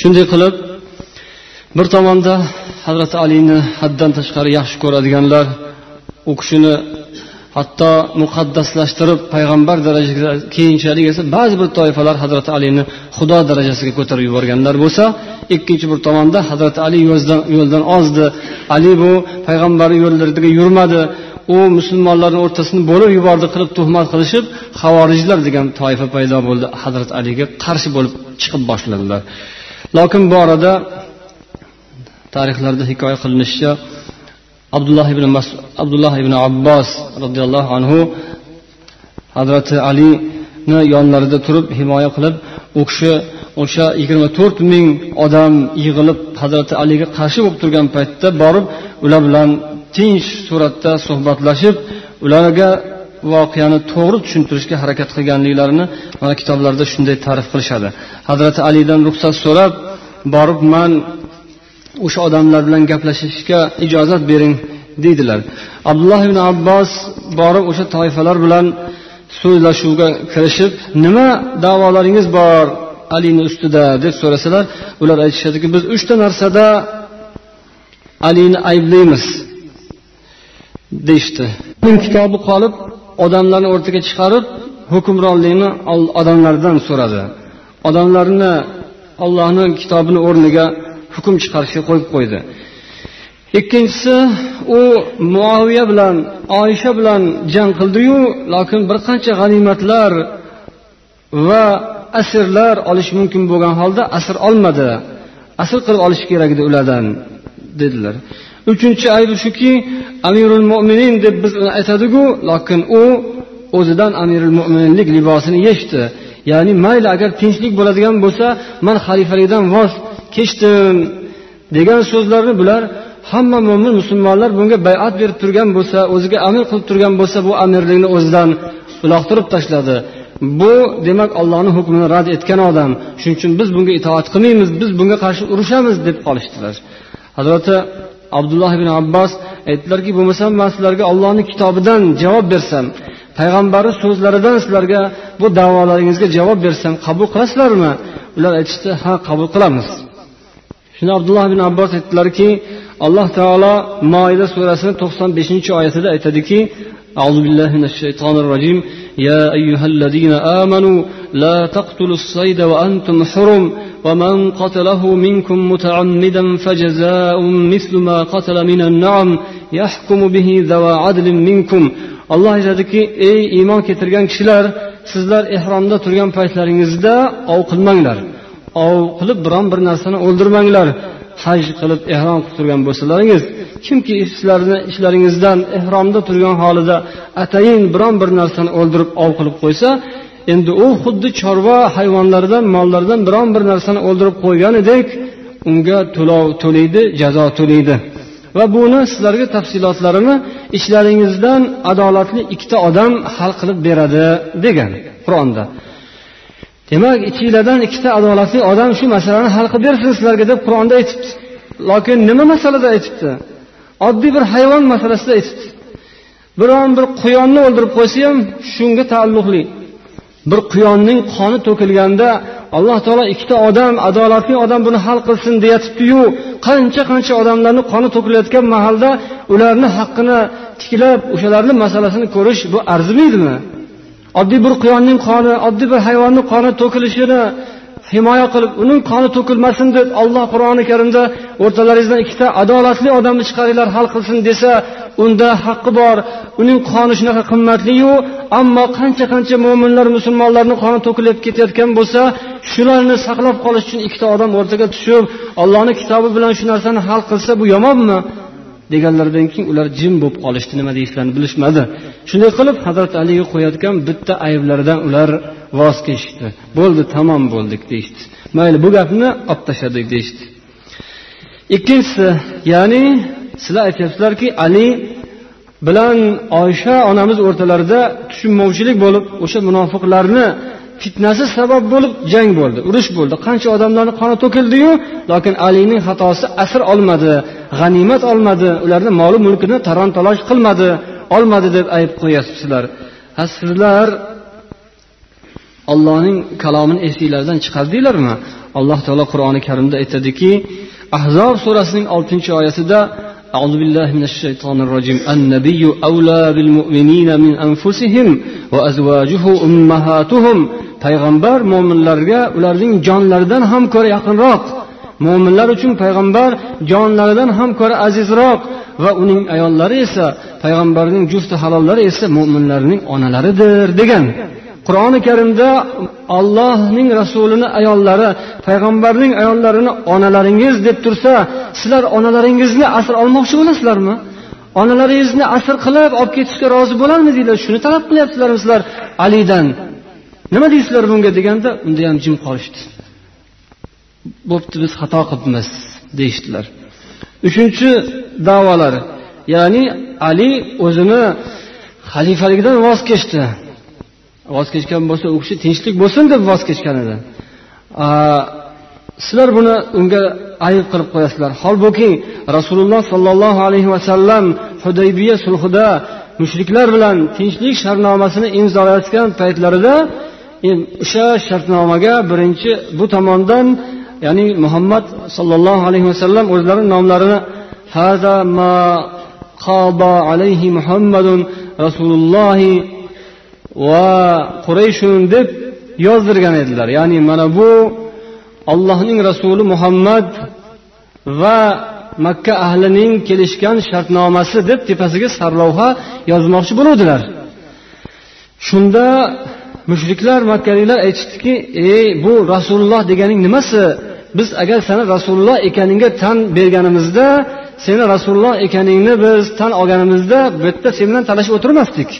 A: Shunday qilib bir tomonda hazrati alini haddan tashqari yaxshi ko'radiganlar u kishini hatto muqaddaslashtirib payg'ambar darajasiga keyinchalik esa ba'zi bir toifalar hazrati alini xudo darajasiga ko'tarib yuborganlar bo'lsa ikkinchi bir tomonda hazrati ali yo'ldan ozdi. Ali bu payg'ambar yo'llarida yurmadi. U musulmonlarni o'rtasini bo'lib yubordi qilib tuhmat qilishib havorijlar degan toifa paydo bo'ldi hazrat aliga qarshi bo'lib chiqib boshladilar. Lokin bu orada tarixlarda hikoya qilinishicha abdulloh ibn Mas abdulloh ibn abbos roziyallohu anhu hazrati alini yonlarida turib himoya qilib u kishi o'sha yigirma to'rt ming odam yig'ilib hazrati aliga qarshi bo'lib turgan paytda borib ular bilan tinch suratda suhbatlashib ularga voqeani to'g'ri tushuntirishga harakat qilganliklarini mana kitoblarda shunday ta'rif qilishadi. Hazrati alidan ruxsat so'rab borib man o'sha odamlar bilan gaplashishga ijozat bering deydilar. Abdulloh ibn abbos borib o'sha toifalar bilan so'zlashuvga kirishib nima davolaringiz bor alini ustida? deb so'rasalar ular aytishadiki biz uchta narsada alini ayblaymiz deyishdi. Kitobi qolib odamlarni o'rtaga chiqarib hukmronlikni odamlardan so'radi. Odamlarni ollohni kitobini o'rniga hukm chiqarishga qo'yib qo'ydi. Ikkinchisi u muaviya bilan oysha bilan jang qildiyu lokin bir qancha g'animatlar va asrlar olish mumkin bo'lgan holda asr olmadi. Asr qilib olish kerak edi ulardan dedilar. Uchinchi aybi shuki amirul mo'minin deb biz uni aytadiku lokin u o'zidan amirul mo'mininlik libosini yechdi. Ya'ni mayli agar tinchlik bo'ladigan bo'lsa man xalifalikdan voz kechdim. Degan so'zlarni bular hamma mo'min musulmonlar bunga bayat berib turgan bo'lsa o'ziga amir qilib turgan bo'lsa bu amirlikni o'zidan uloqtirib tashladi. Bu demak allohni hukmini rad etgan odam. Shuning uchun biz bunga itoat qilmaymiz biz bunga qarshi urushamiz deb qolishdilar. Hazrati abdulloh ibn abbos aytdilarki bo'lmasam man sizlarga ollohni kitobidan javob bersam payg'ambari so'zlaridan sizlarga bu davolaringizga javob bersam qabul qilasizlarmi? Ular aytishdi ha qabul qilamiz. shunda abdulloh ibn abbos aytdilarki alloh taolo moida surasini to'qson beshinchi oyatida aytadiki أعوذ بالله من الشيطان الرجيم يا أيها الذين آمنوا لا تقتلوا الصيد وأنتم حرم ومن قتله منكم متعمدا فجزاء مثل ما قتل من النعم يحكم به ذوى عدل منكم alloh aytadiki ey iymon keltirgan kishilar sizlar ehromda turgan paytlaringizda ov qilmanglar Ov qilib biron bir narsani o'ldirmanglar. Haj qilib ehrom qilib turgan bo'lsalaringiz kimki sizlarni ishlaringizdan ehromda turgan holida atayin biron bir narsani o'ldirib ov qilib qo'ysa endi u xuddi chorva hayvonlaridan mollardan biron bir narsani o'ldirib qo'yganidek unga to'lov to'laydi jazo to'laydi. Va buni sizlarga tafsilotlarini ishlaringizdan adolatli ikkita odam hal qilib beradi degan qur'onda. Demak ichinglardan ikkita adolatli odam shu masalani hal qilib bersin sizlarga deb qur'onda aytibdi. Lokin nima masalada aytibdi? Oddiy bir hayvon masalasida aytibdi. Biron bir quyonni o'ldirib qo'ysa ham shunga taalluqli. Bir quyonning qoni to'kilganda alloh taolo ikkita odam adolatli odam buni hal qilsin deyatibdiyu qancha qancha odamlarni qoni to'kilayotgan mahalda ularni haqqini tiklab o'shalarni masalasini ko'rish bu arzimaydimi? Oddiy bir quyonning qoni oddiy bir hayvonni qoni to'kilishini himoya qilib uning qoni to'kilmasin deb olloh qur'oni karimda o'rtalaringizdan ikkita adolatli odamni chiqaringlar hal qilsin desa unda haqqi bor. Uning qoni shunaqa qimmatliyu ammo qancha qancha mo'minlar musulmonlarni qoni to'kilib ketayotgan bo'lsa shularni saqlab qolish uchun ikkita odam o'rtaga tushib ollohni kitobi bilan shu narsani hal qilsa bu yomonmi? Deganlaridan keyin ular jim bo'lib qolishdi. Nima deyishlarini bilishmadi. Shunday qilib hazrati aliga qo'yayotgan bitta ayblaridan ular voz kechishdi. Bo'ldi tamom bo'ldik deyishdi. Mayli bu gapni olib tashladik deyishdi. Ikkinchisi ya'ni sizlar aytyapsizlarki ali bilan oysha onamiz o'rtalarida tushunmovchilik bo'lib o'sha munofiqlarni fitnasi sabab bo'lib jang bo'ldi urush bo'ldi qancha odamlarni qoni to'kildiyu lokin alining xatosi asr olmadi g'animat olmadi ularni moli mulkini taron talosh qilmadi olmadi deb ayb qo'yyapsizlar ha sizlar ollohning kalomini esinglardan chiqardinglarmi alloh taolo qur'oni karimda aytadiki ahzob surasining oltinchi oyatida أعوذ بالله من الشيطان الرجيم النبي أولى بالمؤمنين من أنفسهم وأزواجه أمهاتهم payg'ambar mo'minlarga ularning jonlaridan ham ko'ra yaqinroq. Mo'minlar uchun payg'ambar jonlaridan ham ko'ra azizroq. Va uning ayollari esa payg'ambarning jufti halollari esa mo'minlarning onalaridir degan. Qur'oni karimda ollohning rasulini ayollari payg'ambarning ayollarini onalaringiz deb tursa sizlar onalaringizni asr olmoqchi bo'lasizlarmi? Onalaringizni asr qilib olib ketishga rozi bo'larmidinglar shuni talab qilyapsizlarmi sizlar alidan? Nima deysizlar bunga deganda unda ham jim qolishdi. Bo'pti biz xato qilibmiz deyishdilar. Uchinchi da'volari ya'ni ali o'zini xalifaligidan voz kechdi. Voz kechgan bo'lsa u kishi tinchlik bo'lsin deb voz kechgan edi. Sizlar buni unga ayb qilib qo'yasizlar. Holbuki rasululloh sollallohu alayhi vasallam hudaybiya sulhida mushriklar bilan tinchlik shartnomasini imzolayotgan paytlarida o'sha shartnomaga birinchi bu tomondan ya'ni muhammad sollallohu alayhi vasallam o'zlari nomlarini hada ma qaba alayhi muhammadun rasulullohi va qurayshun deb yozdirgan edilar. Ya'ni mana bu allohning rasuli muhammad va makka ahlining kelishgan shartnomasi deb tepasiga sarlavha yozmoqchi bo'luvdilar. Shunda mushriklar makkaliklar aytishdiki ey bu rasululloh deganing nimasi? Biz agar sani rasululloh ekaningga tan berganimizda seni rasululloh ekaningni biz tan olganimizda bu yerda sen bilan talashib o'tirmasdik.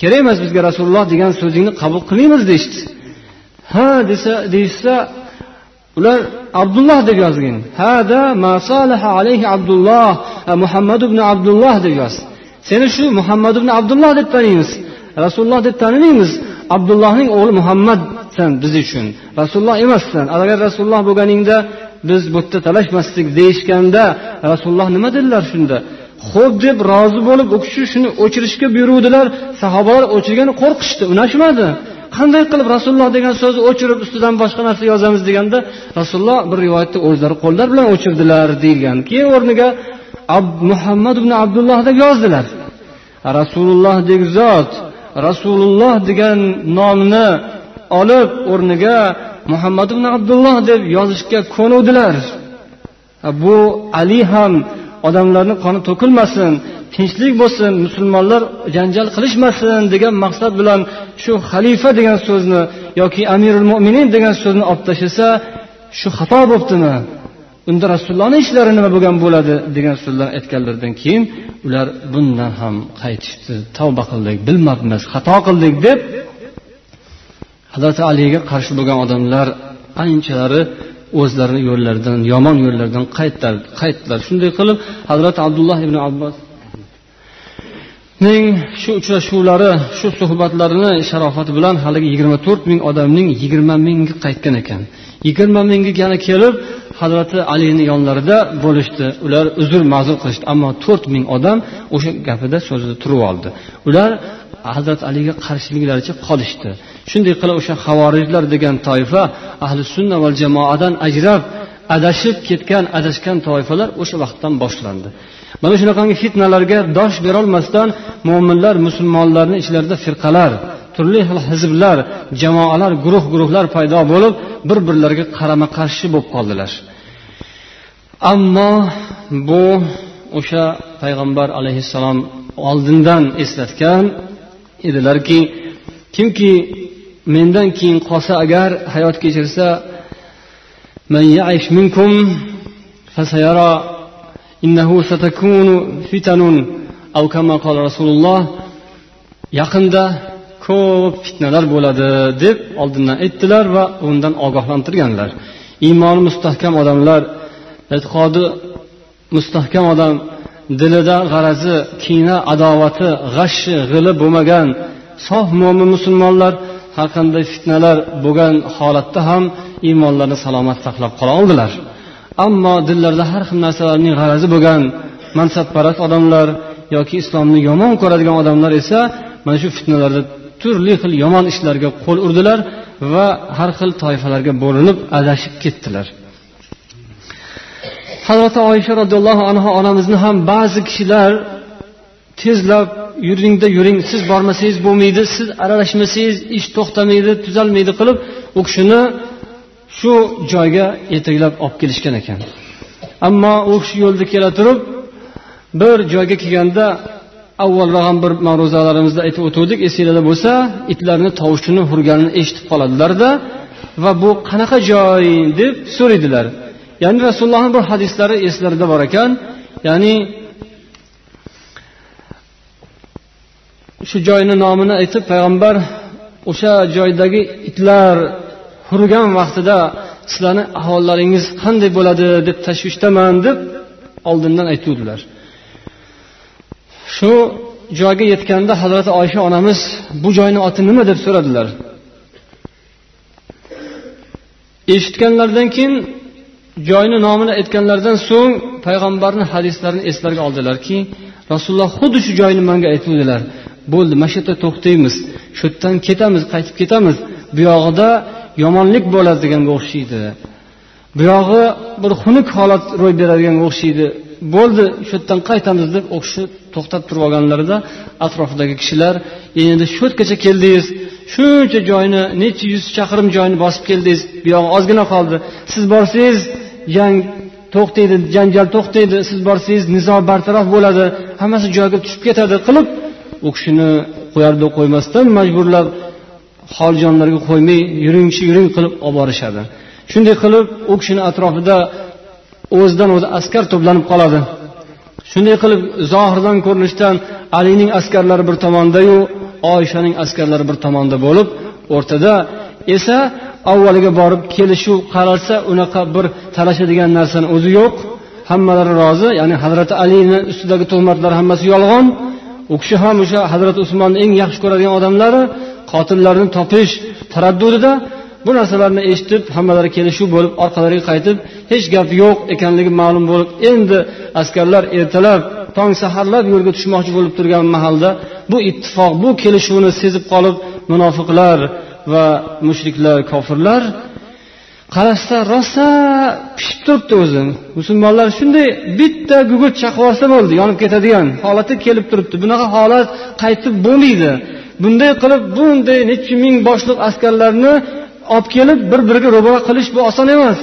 A: Kerak emas bizga rasululloh degan so'zingni qabul qilmaymiz deyishdi. Ha desa deyishsa ular abdulloh deb yozgin. Hada alayhi abdulloh e, muhammad ibn abdulloh deb yoz seni shu muhammad ibn abdulloh deb taniymiz. Rasululloh deb tanimaymiz abdullohning o'g'li muhammadsan biz uchun. Rasululloh emassan. Agar rasululloh bo'lganingda biz bu yerda talashmasdik deyishganda rasululloh nima dedilar shunda? Xo'p deb rozi bo'lib u kishi shuni o'chirishga buyuruvdilar. Sahobalar o'chirgani qo'rqishdi unashmadi. Qanday qilib rasululloh degan so'zni o'chirib ustidan boshqa narsa yozamiz deganda rasululloh bir rivoyatda o'zlari qo'llar bilan o'chirdilar deyilgan. Keyin o'rniga muhammad ibn abdulloh deb yozdilar. Rasulullohdek zot rasululloh degan nomni olib o'rniga muhammad ibn abdulloh deb yozishga ko'nuvdilar bu ali ham odamlarni qoni to'kilmasin tinchlik bo'lsin musulmonlar janjal qilishmasin degan maqsad bilan shu xalifa degan so'zni yoki amirul mo'minin degan so'zni olib tashlasa shu xato bo'libdimi unda rasulullohni ishlari nima bo'lgan bo'ladi degan so'zlarni aytganlaridan keyin ular bundan ham qaytishdi tavba qildik bilmabmiz xato qildik deb hazrati aliga qarshi bo'lgan odamlar anchalari o'zlarini yo'llaridan yomon yo'llardan qaytdilar. Shunday qilib hazrati abdulloh ibn abbos ning shu uchrashuvlari shu suhbatlarini sharofati bilan haligi yigirma to'rt ming odamning yigirma mingi qaytgan ekan. Yigirma mingi yana kelib hazrati alini yonlarida bo'lishdi. Ular uzr ma'zur qilishdi ammo to'rt ming odam o'sha gapida so'zida turib oldi. Ular hazrati aliga qarshiliklaricha qolishdi. Shunday qilib o'sha havorijlar degan toifa ahli sunna va jamoadan ajrab adashib ketgan adashgan toifalar o'sha vaqtdan boshlandi. Mana shunaqangi fitnalarga dosh berolmasdan mo'minlar musulmonlarni ichlarida firqalar turli xil hizblar jamoalar guruh guruhlar paydo bo'lib bir birlariga qarama qarshi bo'lib qoldilar. Ammo bu o'sha payg'ambar alayhissalom oldindan eslatgan edilarki kimki mendan keyin qolsa agar hayot kechirsa rasululloh yaqinda ko'p fitnalar bo'ladi deb oldindan aytdilar va undan ogohlantirganlar. Iymoni mustahkam odamlar e'tiqodi mustahkam odam dilida g'arazi kina adovati g'ashi g'ili bo'lmagan sof mo'min musulmonlar har qanday fitnalar bo'lgan holatda ham iymonlarini salomat saqlab qola oldilar. Ammo dillarida har xil narsalarning g'arazi bo'lgan mansabparast odamlar yoki islomni yomon ko'radigan odamlar esa mana shu fitnalarda turli xil yomon ishlarga qo'l urdilar va har xil toifalarga bo'linib adashib ketdilar. Hazrati oysha roziyallohu anhu onamizni ham ba'zi kishilar tezlab yuringda yuring siz bormasangiz bo'lmaydi siz aralashmasangiz ish to'xtamaydi tuzalmaydi qilib u kishini shu joyga yetaklab olib kelishgan ekan. Ammo u kishi yo'lda kela turib bir joyga kelganda avvalroq ham bir ma'ruzalarimizda aytib o'tuvdik esinglarda bo'lsa itlarni tovushini hurganini eshitib qoladilarda va bu qanaqa joy deb so'raydilar. Ya'ni rasulullohni bir hadislari eslarida bor ekan. Ya'ni shu joyni nomini aytib payg'ambar o'sha joydagi itlar hurgan vaqtida sizlarni ahvollaringiz qanday bo'ladi deb tashvishdaman deb oldindan aytuvdilar. Shu joyga yetganda hazrati oysha onamiz bu joyni oti nima? deb so'radilar. Eshitganlaridan keyin joyni nomini aytganlaridan so'ng payg'ambarni hadislarini eslariga oldilarki rasululloh xuddi shu joyni manga aytuvdilar. Bo'ldi mana shu yerda to'xtaymiz. Shu yerdan ketamiz qaytib ketamiz. Bu yog'ida yomonlik bo'ladi deganga o'xshaydi. Bu yog'i bir xunuk holat ro'y beradiganga o'xshaydi. Bo'ldi shu yerdan qaytamiz deb u kishi to'xtab turib olganlarida atrofidagi kishilar e, endi shu yergacha keldingiz shuncha joyni necha yuz chaqirim joyni bosib keldingiz bu yog'i ozgina qoldi siz borsangiz jang to'xtaydi janjal to'xtaydi siz borsangiz nizo bartaraf bo'ladi hammasi joyiga tushib ketadi qilib u kishini qo'yardi qo'ymasdan majburlab holjonlarga qo'ymay yuringchi yuring qilib olib borishadi. Shunday qilib u kishini atrofida o'zidan o'zi askar to'planib qoladi. Shunday qilib zohirdan ko'rinishdan alining askarlari bir tomondayu oyshaning askarlari bir tomonda bo'lib o'rtada esa avvaliga borib kelishuv qaralsa unaqa bir talashadigan narsani o'zi yo'q. Hammalari rozi ya'ni hazrati alini ustidagi tuhmatlar hammasi yolg'on. U kishi ham o'sha hazrati usmonni eng yaxshi ko'radigan odamlari qotillarni topish taraddudida bu narsalarni eshitib hammalari kelishuv bo'lib orqalariga qaytib hech gap yo'q ekanligi ma'lum bo'lib endi askarlar ertalab tong saharlab yo'lga tushmoqchi bo'lib turgan mahalda bu ittifoq bu kelishuvni sezib qolib munofiqlar va mushriklar kofirlar qarashsa rosa pishib turibdi o'zi. Musulmonlar shunday bitta gugurt chaqib yuborsa bo'ldi yonib ketadigan holati kelib turibdi. Bunaqa holat qaytib bo'lmaydi. Bunday qilib bunday necha ming boshliq askarlarni olib kelib bir biriga ro'baro qilish bu oson emas.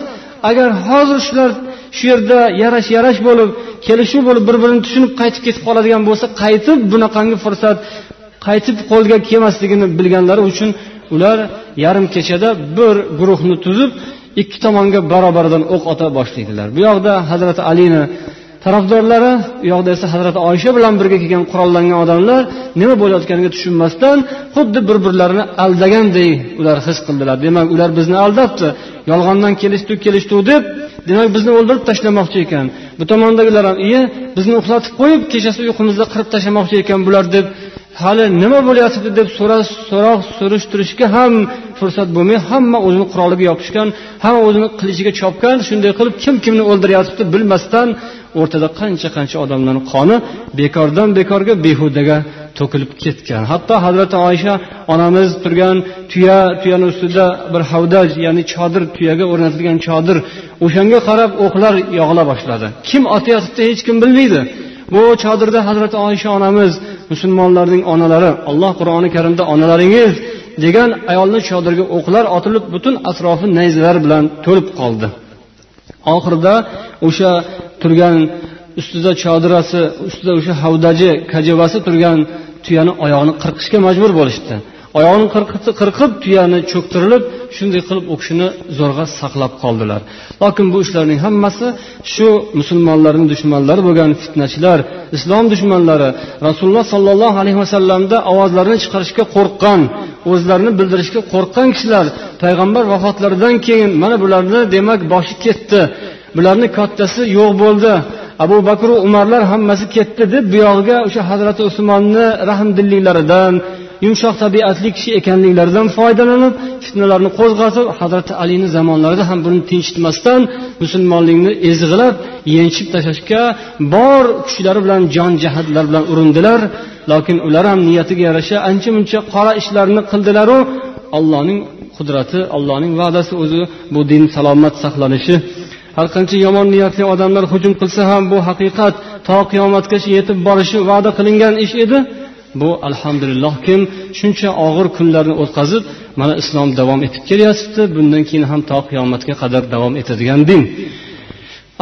A: Agar hozir shular shu yerda yarash yarash bo'lib kelishuv bo'lib bir birini tushunib qaytib ketib qoladigan bo'lsa qaytib bunaqangi fursat qaytib qo'lga kelmasligini bilganlari uchun ular yarim kechada bir guruhni tuzib ikki tomonga barobardan o'q ota boshlaydilar. Bu yoqda hazrati alini tarafdorlari u yoqda esa hazrati oysha bilan birga kelgan qurollangan odamlar nima bo'layotganiga tushunmasdan xuddi bir birlarini aldaganday ular his qildilar. Demak ular bizni aldabdi yolg'ondan kelishdi kelishdi deb demak bizni o'ldirib tashlamoqchi ekan. Bu tomondagilar ham iye bizni uxlatib qo'yib kechasi uyqumizda qirib tashlamoqchi ekan bular deb hali nima bo'lyapti deb so'roq surishtirishga ham fursat bo'lmay hamma o'zini quroliga yopishgan hamma o'zini qilichiga chopgan shunday qilib kim kimni o'ldiryapti bilmasdan o'rtada qancha qancha odamlarni qoni bekordan bekorga behudaga to'kilib ketgan. Hatto hazrati oysha onamiz turgan tuya tuyani ustida bir havdaj ya'ni chodir tuyaga o'rnatilgan chodir o'shanga qarab o'qlar yog'ila boshladi. Kim otayotibdi hech kim bilmaydi. Bu chodirda hazrati oysha onamiz musulmonlarning onalari alloh qur'oni karimda onalaringiz degan ayolni chodirga o'qlar otilib butun atrofi nayzalar bilan to'lib qoldi. Oxirida o'sha turgan ustida chodirasi ustida o'sha havdaji kajavasi turgan tuyani oyog'ini qirqishga majbur bo'lishdi oyog'ini qirqib tuyani cho'ktirilib shunday qilib u kishini zo'rg'a saqlab qoldilar. Lokin bu ishlarning hammasi shu musulmonlarni dushmanlari bo'lgan fitnachilar islom dushmanlari rasululloh sollallohu alayhi vasallamda ovozlarini chiqarishga qo'rqqan o'zlarini bildirishga qo'rqqan kishilar payg'ambar vafotlaridan keyin mana bularni demak boshi ketdi. Bularni kattasi yo'q bo'ldi. Abu bakr umarlar hammasi ketdi deb buyog'iga o'sha hazrati usmonni rahmdilliklaridan yumshoq tabiatli kishi ekanliklaridan foydalanib fitnalarni qo'zg'atib hazrati alini zamonlarida ham buni tinchitmasdan musulmonlikni ezg'ilab yenchib tashlashga bor kuchlari bilan jon jihatlar bilan urindilar. Lokin ular ham niyatiga yarasha ancha muncha qora ishlarni qildilaru. Allohning qudrati allohning va'dasi o'zi bu din salomat saqlanishi. Har qancha yomon niyatli odamlar hujum qilsa ham bu haqiqat to qiyomatgacha yetib borishi va'da qilingan ish edi. Bu alhamdulillah kim shuncha og'ir kunlarni o'tkazib mana islom davom etib kelyapti bundan keyin ham to qiyomatga qadar davom etadigan din.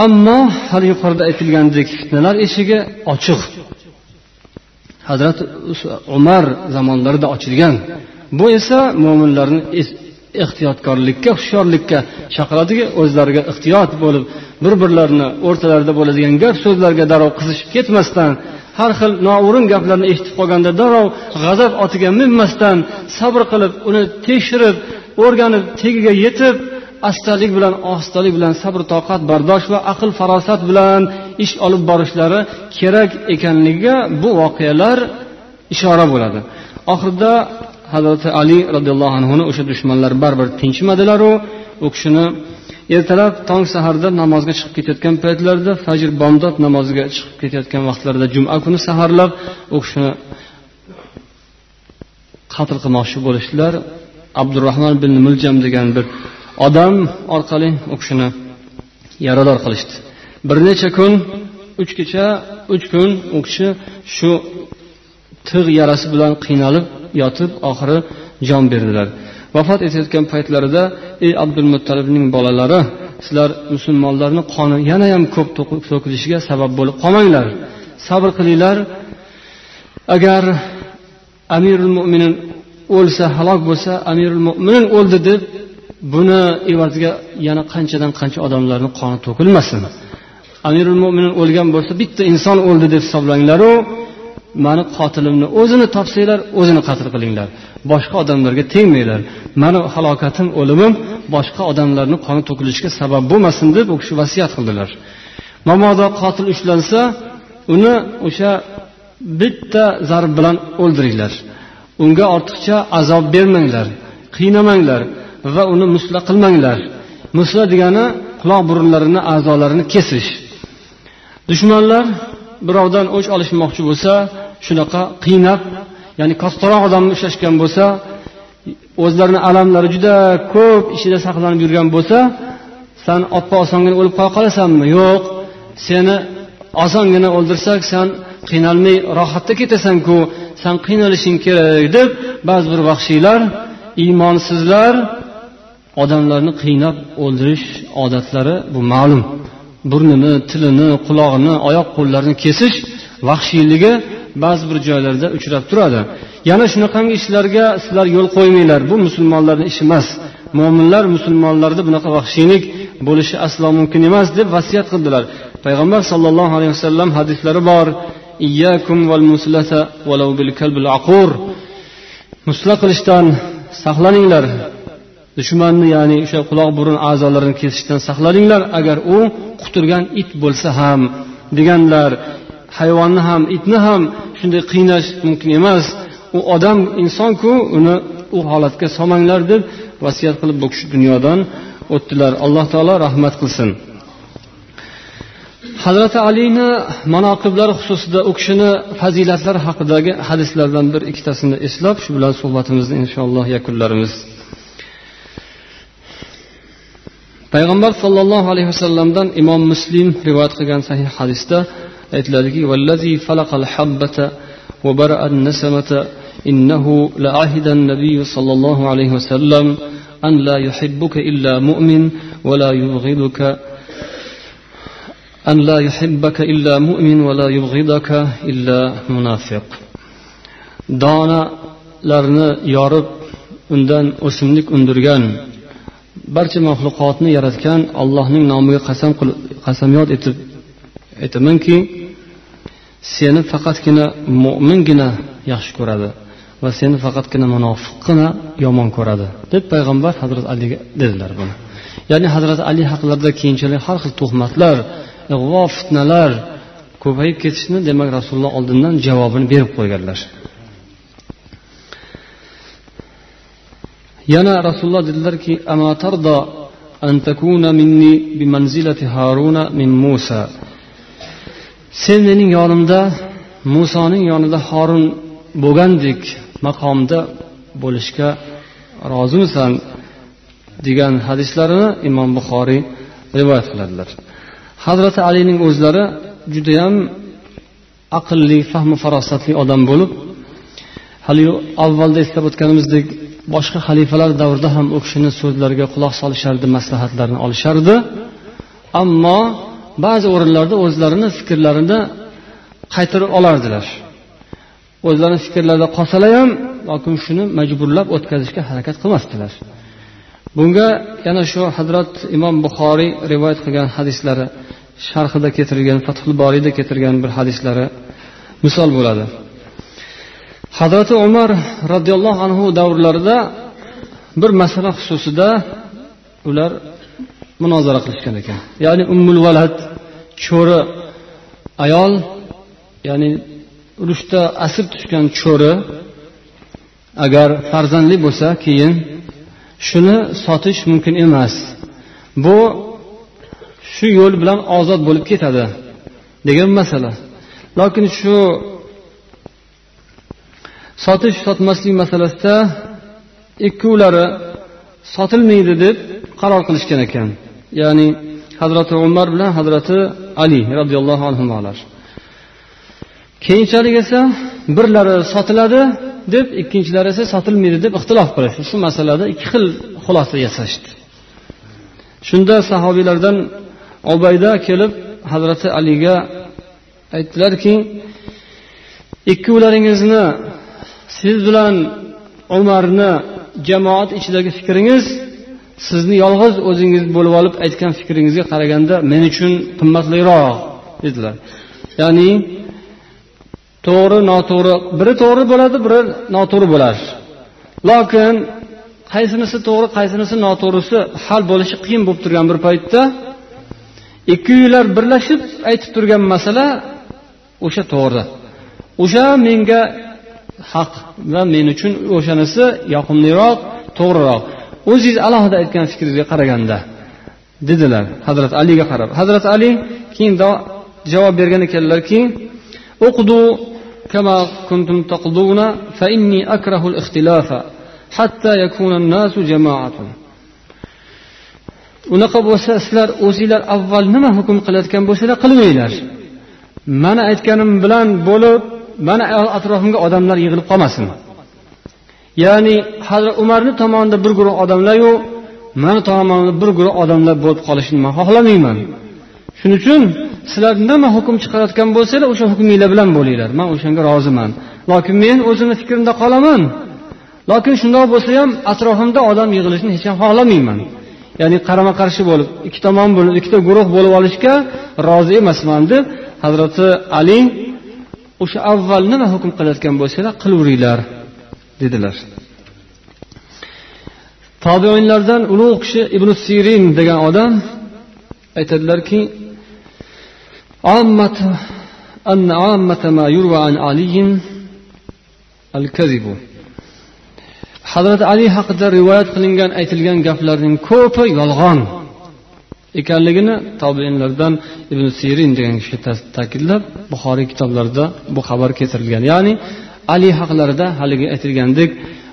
A: Ammo hali yuqorida aytilgandek fitnalar eshigi? Ochiq. Hazrati umar zamonlarida ochilgan. Bu esa mo'minlarni ehtiyotkorlikka hushyorlikka chaqiradiki o'zlariga ehtiyot bo'lib bir birlarini o'rtalarida bo'ladigan gap so'zlarga darrov qizishib ketmasdan har xil noo'rin gaplarni eshitib qolganda darrov g'azab otiga minmasdan sabr qilib uni tekshirib o'rganib tagiga yetib astalik bilan ohistalik bilan sabr toqat bardosh va aql farosat bilan ish olib borishlari kerak ekanligiga bu voqealar ishora bo'ladi. Oxirida hazrati ali roziyallohu anhuni o'sha dushmanlar baribir tinchimadilaru u kishini ertalab tong saharda namozga chiqib ketayotgan paytlarida fajr bomdod namoziga chiqib ketayotgan vaqtlarida juma kuni saharlab u kishini qatl qilmoqchi bo'lishdilar. Abdurahmon ibn muljam degan bir odam orqali u kishini yarador qilishdi. Bir necha kun uch kecha uch kun u kishi shu tig' yarasi bilan qiynalib yotib oxiri jon berdilar. Vafot etayotgan paytlarida ey abdul muttalibning bolalari sizlar musulmonlarni qoni yanayam ko'p to'kilishiga sabab bo'lib qolmanglar. Sabr qilinglar. Agar amirul mo'minin o'lsa halok bo'lsa amirul mo'minin o'ldi deb buni evaziga yana qanchadan qancha odamlarni qoni to'kilmasin. Amirul mo'minin o'lgan bo'lsa bitta inson o'ldi deb hisoblanglaru mani qotilimni o'zini topsanglar o'zini qatl qilinglar. Boshqa odamlarga tegmanglar mani halokatim o'limim boshqa odamlarni qoni to'kilishiga sabab bo'lmasin deb u kishi vasiyat qildilar. Mabodo qotil ushlansa uni o'sha bitta zarb bilan o'ldiringlar. Unga ortiqcha azob bermanglar qiynamanglar va uni musla qilmanglar. Musla degani quloq burunlarini a'zolarini kesish. Dushmanlar birovdan o'ch olishmoqchi bo'lsa shunaqa qiynab ya'ni kattaroq odamni ushlashgan bo'lsa o'zlarini alamlari juda ko'p ichida saqlanib yurgan bo'lsa san oppa osongina o'lib qo'ya qolasanmi? Yo'q. Seni osongina o'ldirsak san qiynalmay rohatda ketasanku san qiynalishing kerak deb ba'zi bir vahshiylar iymonsizlar odamlarni qiynab o'ldirish odatlari bu ma'lum. Burnini tilini qulog'ini oyoq qo'llarini kesish vahshiyligi ba'zi bir joylarda uchrab turadi. Yana shunaqangi ishlarga sizlar yo'l qo'ymanglar. Bu musulmonlarni ishi emas. Mo'minlar musulmonlarda bunaqa vahshiylik bo'lishi aslo mumkin emas deb vasiyat qildilar. Payg'ambar sollallohu alayhi vasallam hadislari bor. Musla qilishdan saqlaninglar. Dushmanni ya'ni o'sha quloq burun a'zolarini kesishdan saqlaninglar. Agar u quturgan it bo'lsa ham deganlar. Hayvonni ham itni ham shunday qiynash mumkin emas. U odam insonku uni u holatga solmanglar deb vasiyat qilib bu kishi dunyodan o'tdilar. Alloh taolo rahmat qilsin. Hazrati alini manoqiblari xususida u kishini fazilatlari haqidagi hadislardan bir ikkitasini eslab shu bilan suhbatimizni inshaalloh yakunlarmiz. Payg'ambar sollallohu alayhi vasallamdan imom muslim rivoyat qilgan sahih hadisda aytiladiki vallazi falaqal habbata وبرأ النسمة إنه لعهد النبي صلى الله عليه وسلم أن لا يحبك إلا مؤمن ولا يبغضك أن لا يحبك إلا مؤمن ولا يبغضك إلا منافق donalarni yorib undan o'simlik undirgan barcha maxluqotni yaratgan allohning nomiga qasam qasamyod etib aytamanki seni faqatgina mo'mingina yaxshi ko'radi va seni faqatgina munofiqqina yomon ko'radi deb payg'ambar hazrati aliga dedilar buni. Ya'ni hazrati ali haqlarida keyinchalik har xil tuhmatlar ig'vo fitnalar ko'payib ketishini demak rasululloh oldindan javobini berib qo'yganlar. Yana rasululloh dedilarki sen mening yonimda musoning yonida horun bo'lgandek maqomda bo'lishga rozimisan degan hadislarini imom buxoriy rivoyat qiladilar. Hazrati alining o'zlari judayam aqlli fahmi farosatli odam bo'lib hali avvalda eslab o'tganimizdek boshqa xalifalar davrida ham u kishini so'zlariga quloq solishardi maslahatlarini olishardi. Ammo ba'zi o'rinlarda o'zlarini fikrlarini qaytarib olardilar. O'zlarini fikrlarida qolsalar ham lokin shuni majburlab o'tkazishga harakat qilmasdilar. Bunga yana shu hazrat imom buxoriy rivoyat qilgan hadislari sharhida keltirilgan fathul boriyda keltirgan bir hadislari misol bo'ladi. Hazrati umar roziyallohu anhu davrlarida bir masala xususida ular munozara qilishgan ekan. Ya'ni ummul valad cho'ri ayol ya'ni urushda asir tushgan cho'ri agar farzandli bo'lsa keyin shuni sotish mumkin emas. Bu shu yo'l bilan ozod bo'lib ketadi degan masala. Lokin shu sotish sotmaslik masalasida ikkovlari sotilmaydi deb qaror qilishgan ekan. Ya'ni hazrati umar bilan hazrati ali roziyallohu anhular keyinchalik esa birlari sotiladi deb ikkinchilari esa sotilmaydi deb ixtilof qilishdi. Shu masalada ikki xil xulosa yasashdi. Shunda sahobiylardan obayda kelib hazrati aliga aytdilarki ikkovlaringizni siz bilan umarni jamoat ichidagi fikringiz sizni yolg'iz o'zingiz bo'lib olib aytgan fikringizga qaraganda men uchun qimmatliroq dedilar. Ya'ni to'g'ri noto'g'ri biri to'g'ri bo'ladi biri noto'g'ri bo'ladi lokin qaysinisi to'g'ri qaysinisi noto'g'risi hal bo'lishi qiyin bo'lib turgan bir paytda ikkovinglar birlashib aytib turgan masala o'sha to'g'ri o'sha menga haq va men uchun o'shanisi yoqimliroq to'g'riroq. o'zingiz alohida aytgan fikringizga qaraganda dedilar hazrat aliga qarab hazrat ali keyin javob bergan ekanlarki اقضوا كما كنتم تقضون فإني أكره الاختلاف حتى يكون الناس جماعة unaqa bo'lsa sizlar o'zinglar avval nima hukm qilayotgan bo'lsanglar qilmanglar mani aytganim bilan bo'lib mani atrofimga odamlar yig'ilib qolmasin Ya'ni hazrat umarni tomonida bir guruh odamlaryu mani tomonimda bir guruh odamlar bo'lib qolishini man xohlamayman. Shuning uchun sizlar nima hukm chiqarayotgan bo'lsanglar o'sha hukminglar bilan bo'linglar. Man o'shanga roziman. Lokin men o'zimni fikrimda qolaman. Lokin shundoq bo'lsa ham atrofimda odam yig'ilishini hech ham xohlamayman. Ya'ni qarama qarshi bo'lib ikki tomon bo'lib ikkita guruh bo'lib olishga rozi emasman deb hazrati ali o'sha avval nima hukm qilayotgan bo'lsanglar qilaveringlar dedilar tobeinlardan ulug' kishi ibn sirin degan odam aytadilarki أن عامة ما يروى عن علي الكذب hazrati ali haqida rivoyat qilingan aytilgan gaplarning ko'pi yolg'on ekanligini tobeinlardan ibn sirin degan kishi ta'kidlab buxoriy kitoblarida bu xabar keltirilgan ya'ni ali haqlarida haligi aytilgandek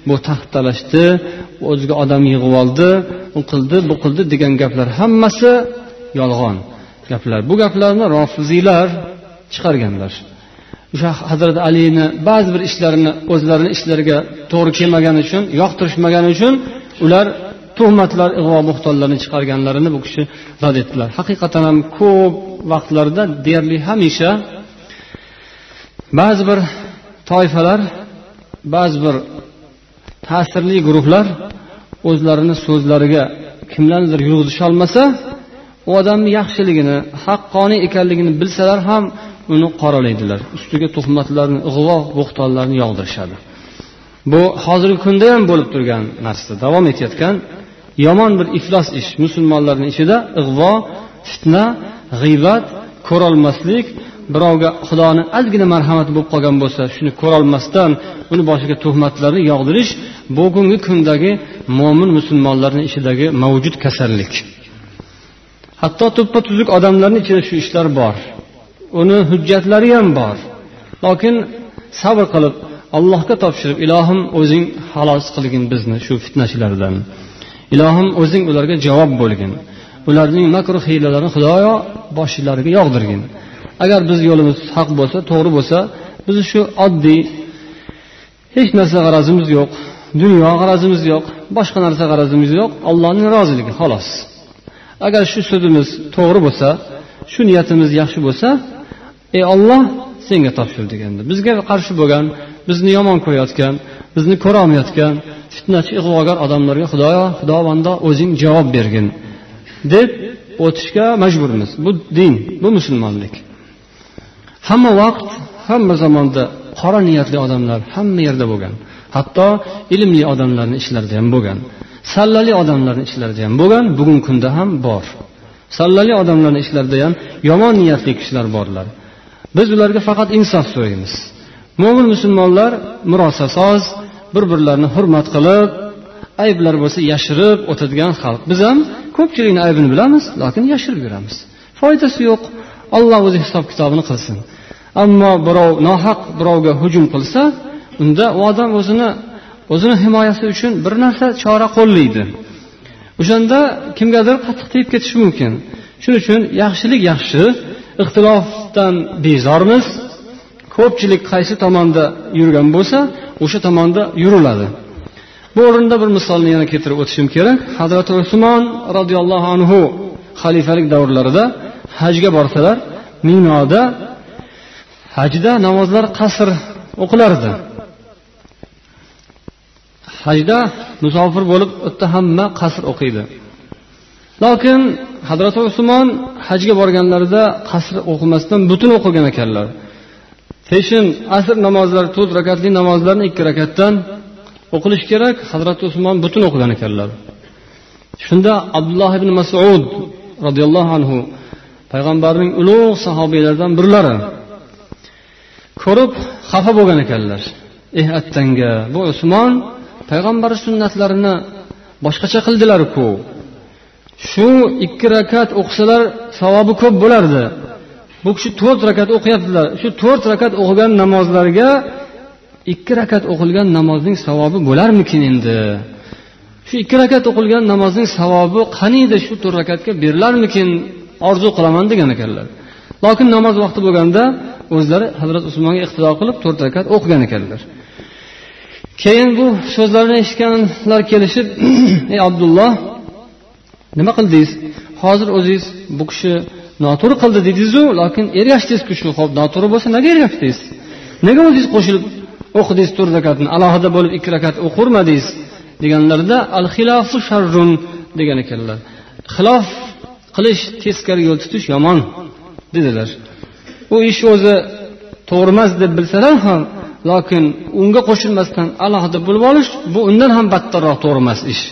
A: bu taxt talashdi o'ziga odam yig'ib oldi u qildi bu qildi degan gaplar hammasi yolg'on gaplar. Bu gaplarni rofiziylar chiqarganlar. O'sha hazrati alini ba'zi bir ishlarini o'zlarini ishlariga to'g'ri kelmagani uchun yoqtirishmagani uchun ular tuhmatlar ig'vo bo'xtonlarni chiqarganlarini bu kishi rad etdilar. Haqiqatdan ham ko'p vaqtlarda deyarli hamisha ba'zi bir toifalar ba'zi bir ta'sirli guruhlar o'zlarini so'zlariga kimlarnidir yurg'izisholmasa u odamni yaxshiligini haqqoniy ekanligini bilsalar ham uni qoralaydilar. Ustiga tuhmatlarni ig'vo bo'xtonlarni yog'dirishadi. Bu hozirgi kunda ham bo'lib turgan narsa davom etayotgan yomon bir iflos ish musulmonlarni ichida ig'vo fitna g'iybat ko'rolmaslik birovga xudoni ozgina marhamati bo'lib qolgan bo'lsa shuni ko'rolmasdan uni boshiga tuhmatlarni yog'dirish bugungi kundagi mo'min musulmonlarni ichidagi mavjud kasallik. Hatto tuppa tuzuk odamlarni ichida shu ishlar bor. Uni hujjatlari ham bor. Lokin sabr qilib allohga topshirib ilohim o'zing xalos qilgin bizni shu fitnachilardan. Ilohim o'zing ularga javob bo'lgin. Ularning makru hiylalarini xudoyo boshlariga yog'dirgin. Agar biz yo'limiz haq bo'lsa to'g'ri bo'lsa biz shu oddiy hech narsa g'arazimiz yo'q dunyo g'arazimiz yo'q boshqa narsa g'arazimiz yo'q allohning roziligi xolos. Agar shu so'zimiz to'g'ri bo'lsa shu niyatimiz yaxshi bo'lsa ey olloh senga topshirdik endi bizga qarshi bo'lgan bizni yomon ko'rayotgan bizni ko'rolmayotgan fitnachi ig'vogar odamlarga xudoyo xudovando o'zing javob bergin deb o'tishga majburmiz. Bu din bu musulmonlik. Hamma vaqt hamma zamonda qora niyatli odamlar hamma yerda bo'lgan. Hatto ilmli odamlarni ishlarida ham bo'lgan. Sallali odamlarni ishlarida ham bo'lgan bugungi kunda ham bor. Sallali odamlarni ishlarida ham yomon niyatli kishilar borlar. Biz ularga faqat insof so'raymiz. Mo'min musulmonlar murosasoz bir birlarini hurmat qilib ayblar bo'lsa yashirib o'tadigan xalq. Biz ham ko'pchilikni aybini bilamiz lekin yashirib yuramiz. Foydasi yo'q. Olloh o'zi hisob kitobini qilsin. Ammo birov nohaq birovga hujum qilsa unda u odam o'zini o'zini himoyasi uchun bir narsa chora qo'llaydi. O'shanda kimgadir qattiq tegib ketishi mumkin. Shuning uchun yaxshilik yaxshi ixtilofdan bezormiz. Ko'pchilik qaysi tomonda yurgan bo'lsa o'sha tomonda yuriladi. Bu o'rinda bir misolni yana keltirib o'tishim kerak. Hazrati usmon roziyallohu anhu xalifalik davrlarida hajga borsalar minoda hajda namozlar qasr o'qilardi. Hajda musofir bo'lib u yerda hamma qasr o'qiydi. Lokin hazrati usmon hajga borganlarida qasr o'qimasdan butun o'qigan ekanlar. Peshin asr namozlari to'rt rakatli namozlarni ikki rakatdan o'qilishi kerak hazrati usmon butun o'qigan ekanlar. Shunda abdulloh ibn masud roziyallohu anhu payg'ambarning ulug' sahobiylaridan birlari ko'rib xafa bo'lgan ekanlar. Eh attanga bu usmon payg'ambar sunnatlarini boshqacha qildilarku shu ikki rakat o'qisalar savobi ko'p bo'lardi. Bu kishi to'rt rakat o'qiyaptilar. Shu to'rt rakat o'qigan namozlarga ikki rakat o'qilgan namozning savobi bo'larmikin endi? Shu ikki rakat o'qilgan namozning savobi qaniydi shu to'rt rakatga berilarmikin? Orzu qilaman degan ekanlar. Lokin namoz vaqti bo'lganda o'zlari hazrat usmonga iqtido qilib to'rt rakat o'qigan ekanlar. Keyin bu so'zlarni eshitganlar kelishib *clears throat* ey abdulloh nima qildingiz? Hozir o'zingiz bu kishi noto'g'ri qildi dedingizu lokin ergashdingizku shu ho'p noto'g'ri bo'lsa nega ergashdingiz nega o'zingiz qo'shilib o'qidingiz to'rt rakatni alohida bo'lib ikki rakat o'qirmadingiz deganlarida al xilofu sharrun degan ekanlar. Xilof qilish teskari yo'l tutish yomon dedilar. U ish o'zi to'g'ri emas deb bilsalar ham lokin unga qo'shilmasdan alohida bo'lib olish bu undan ham battarroq to'g'ri emas ish.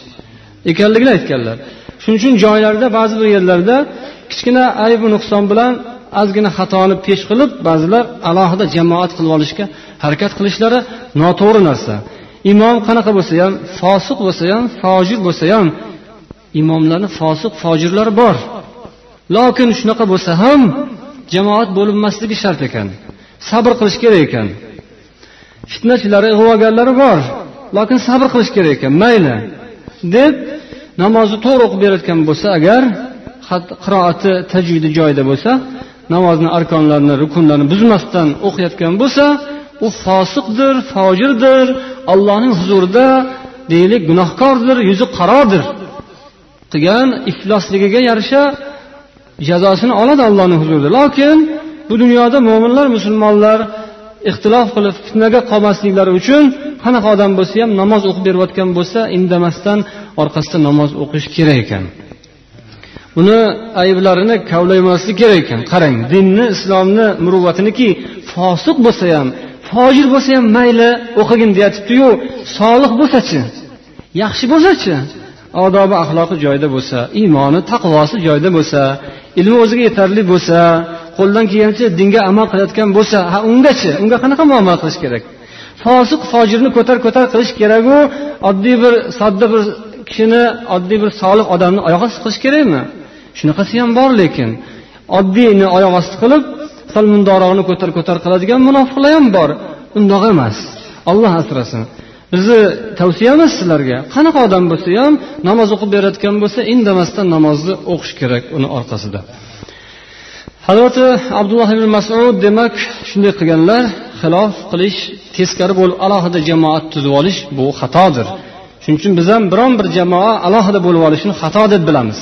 A: Ekanligini aytganlar. Shuning uchun joylarda ba'zi bir yerlarda kichkina aybu nuqson bilan ozgina xatoni pesh qilib ba'zilar alohida jamoat qilib olishga harakat qilishlari noto'g'ri narsa. Imom qanaqa bo'lsa ham fosiq bo'lsa ham fojir bo'lsa ham imomlarni fosiq fojirlari bor. Lokin shunaqa bo'lsa ham jamoat bo'linmasligi shart ekan. Sabr qilish kerak ekan. Fitnachilari ig'vogarlari bor lokin sabr qilish kerak ekan. Mayli. Deb namozni to'g'ri o'qib berayotgan bo'lsa agar qiroati tajvidi joyida bo'lsa namozni arkonlarini rukunlarini buzmasdan o'qiyotgan bo'lsa u fosiqdir fojirdir allohning huzurida deylik gunohkordir yuzi qarodir. Qilgan iflosligiga yarasha jazosini oladi allohni huzurida. Lokin bu dunyoda mo'minlar musulmonlar ixtilof qilib fitnaga qolmasliklari uchun qanaqa odam bo'lsa ham namoz o'qib berayotgan bo'lsa indamasdan orqasidan namoz o'qish kerak ekan. Buni ayblarini kavlaymaslik kerak ekan. Qarang dinni islomni muruvvatiniki fosiq bo'lsa ham fojir bo'lsa ham mayli o'qigin deyatibdiyu solih bo'lsachi yaxshi bo'lsachi odobi axloqi joyida bo'lsa iymoni taqvosi joyida bo'lsa ilmi o'ziga yetarli bo'lsa qo'ldan kelgancha dinga amal qilayotgan bo'lsa ha ungachi unga qanaqa muomala qilish kerak? Fosiq fojirni ko'tar ko'tar qilish keraku oddiy bir sodda bir kishini oddiy bir solih odamni oyoq osti qilish kerakmi? Shunaqasi ham bor lekin oddiyni oyoq osti qilib sal mundorog'ini ko'tar ko'tar qiladigan munofiqlar ham bor. Undoq emas. Olloh asrasin. Bizni tavsiyamiz sizlarga. Qanaqa odam bo'lsa ham namoz o'qib berayotgan bo'lsa indamasdan namozni o'qish kerak uni orqasida. Hazrati abdulloh ibn masud demak shunday qilganlar xilof qilish teskari bo'lib alohida jamoat tuzib olish bu xatodir. Shuning uchun biz ham biron bir jamoa alohida bo'lib olishni xato deb bilamiz.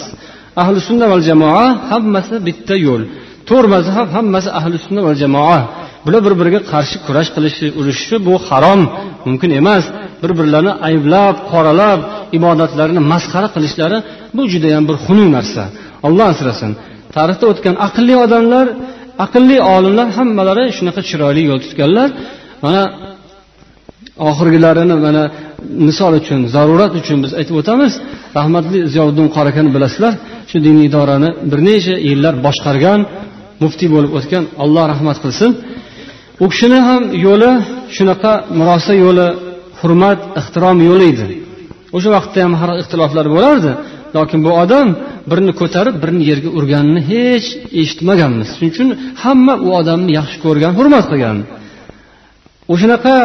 A: Ahli sunna val jamoa hammasi bitta yo'l. To'rt mazhab hammasi ahli sunna val jamoa. Bular bir biriga qarshi kurash qilishi urushishi bu harom mumkin emas. Bir birlarini ayblab qoralab ibodatlarini masxara qilishlari bu judayam bir xunuk narsa. Olloh asrasin. Tarixda o'tgan aqlli odamlar aqlli olimlar hammalari shunaqa chiroyli yo'l tutganlar. Mana oxirgilarini mana misol uchun zarurat uchun biz aytib o'tamiz. Rahmatli ziyovuddin qori akani bilasizlar shu diniy idorani bir necha yillar boshqargan muftiy bo'lib o'tgan alloh rahmat qilsin. U kishini ham yo'li shunaqa murosa yo'li hurmat ehtirom yo'li edi. O'sha vaqtda ham har ixtiloflar bo'lardi lokin bu odam birini ko'tarib birini yerga urganini hech eshitmaganmiz. Shuning uchun hamma u odamni yaxshi ko'rgan hurmat qilgan. O'shanaqa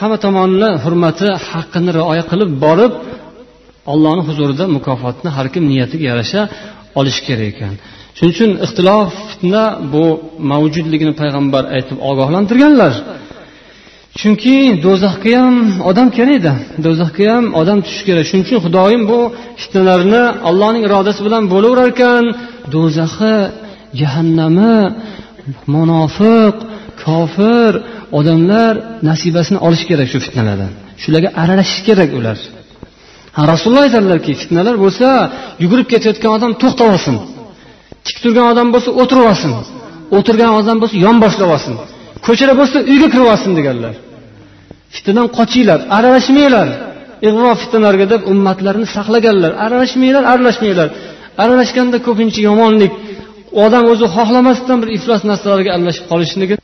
A: hamma tomonni hurmati haqqini rioya qilib borib ollohni huzurida mukofotni har kim niyatiga yarasha olishi kerak ekan. Shuning uchun ixtilof fitna bu mavjudligini payg'ambar aytib ogohlantirganlar. Chunki do'zaxga ham odam kerakda do'zaxga ham odam tushishi kerak. Shuning uchun xudoyim bu fitnalarni allohning irodasi bilan bo'laverar ekan do'zaxi jahannami munofiq kofir odamlar nasibasini olishi kerak shu fitnalardan. Shularga aralashish kerak ular. Ha rasululloh aytadilarki fitnalar bo'lsa yugurib ketayotgan odam to'xtab olsin tik turgan odam bo'lsa o'tirib olsin o'tirgan odam bo'lsa yonboshlab olsin ko'chada bo'lsa uyga kirib olsin deganlar. Fitnadan qochinglar aralashmanglar. Ig'vo fitnalarga deb ummatlarni saqlaganlar. Aralashmanglar aralashmanglar. Aralashganda ko'pincha yomonlik. Odam o'zi xohlamasdan bir iflos narsalarga aralashib qolishligi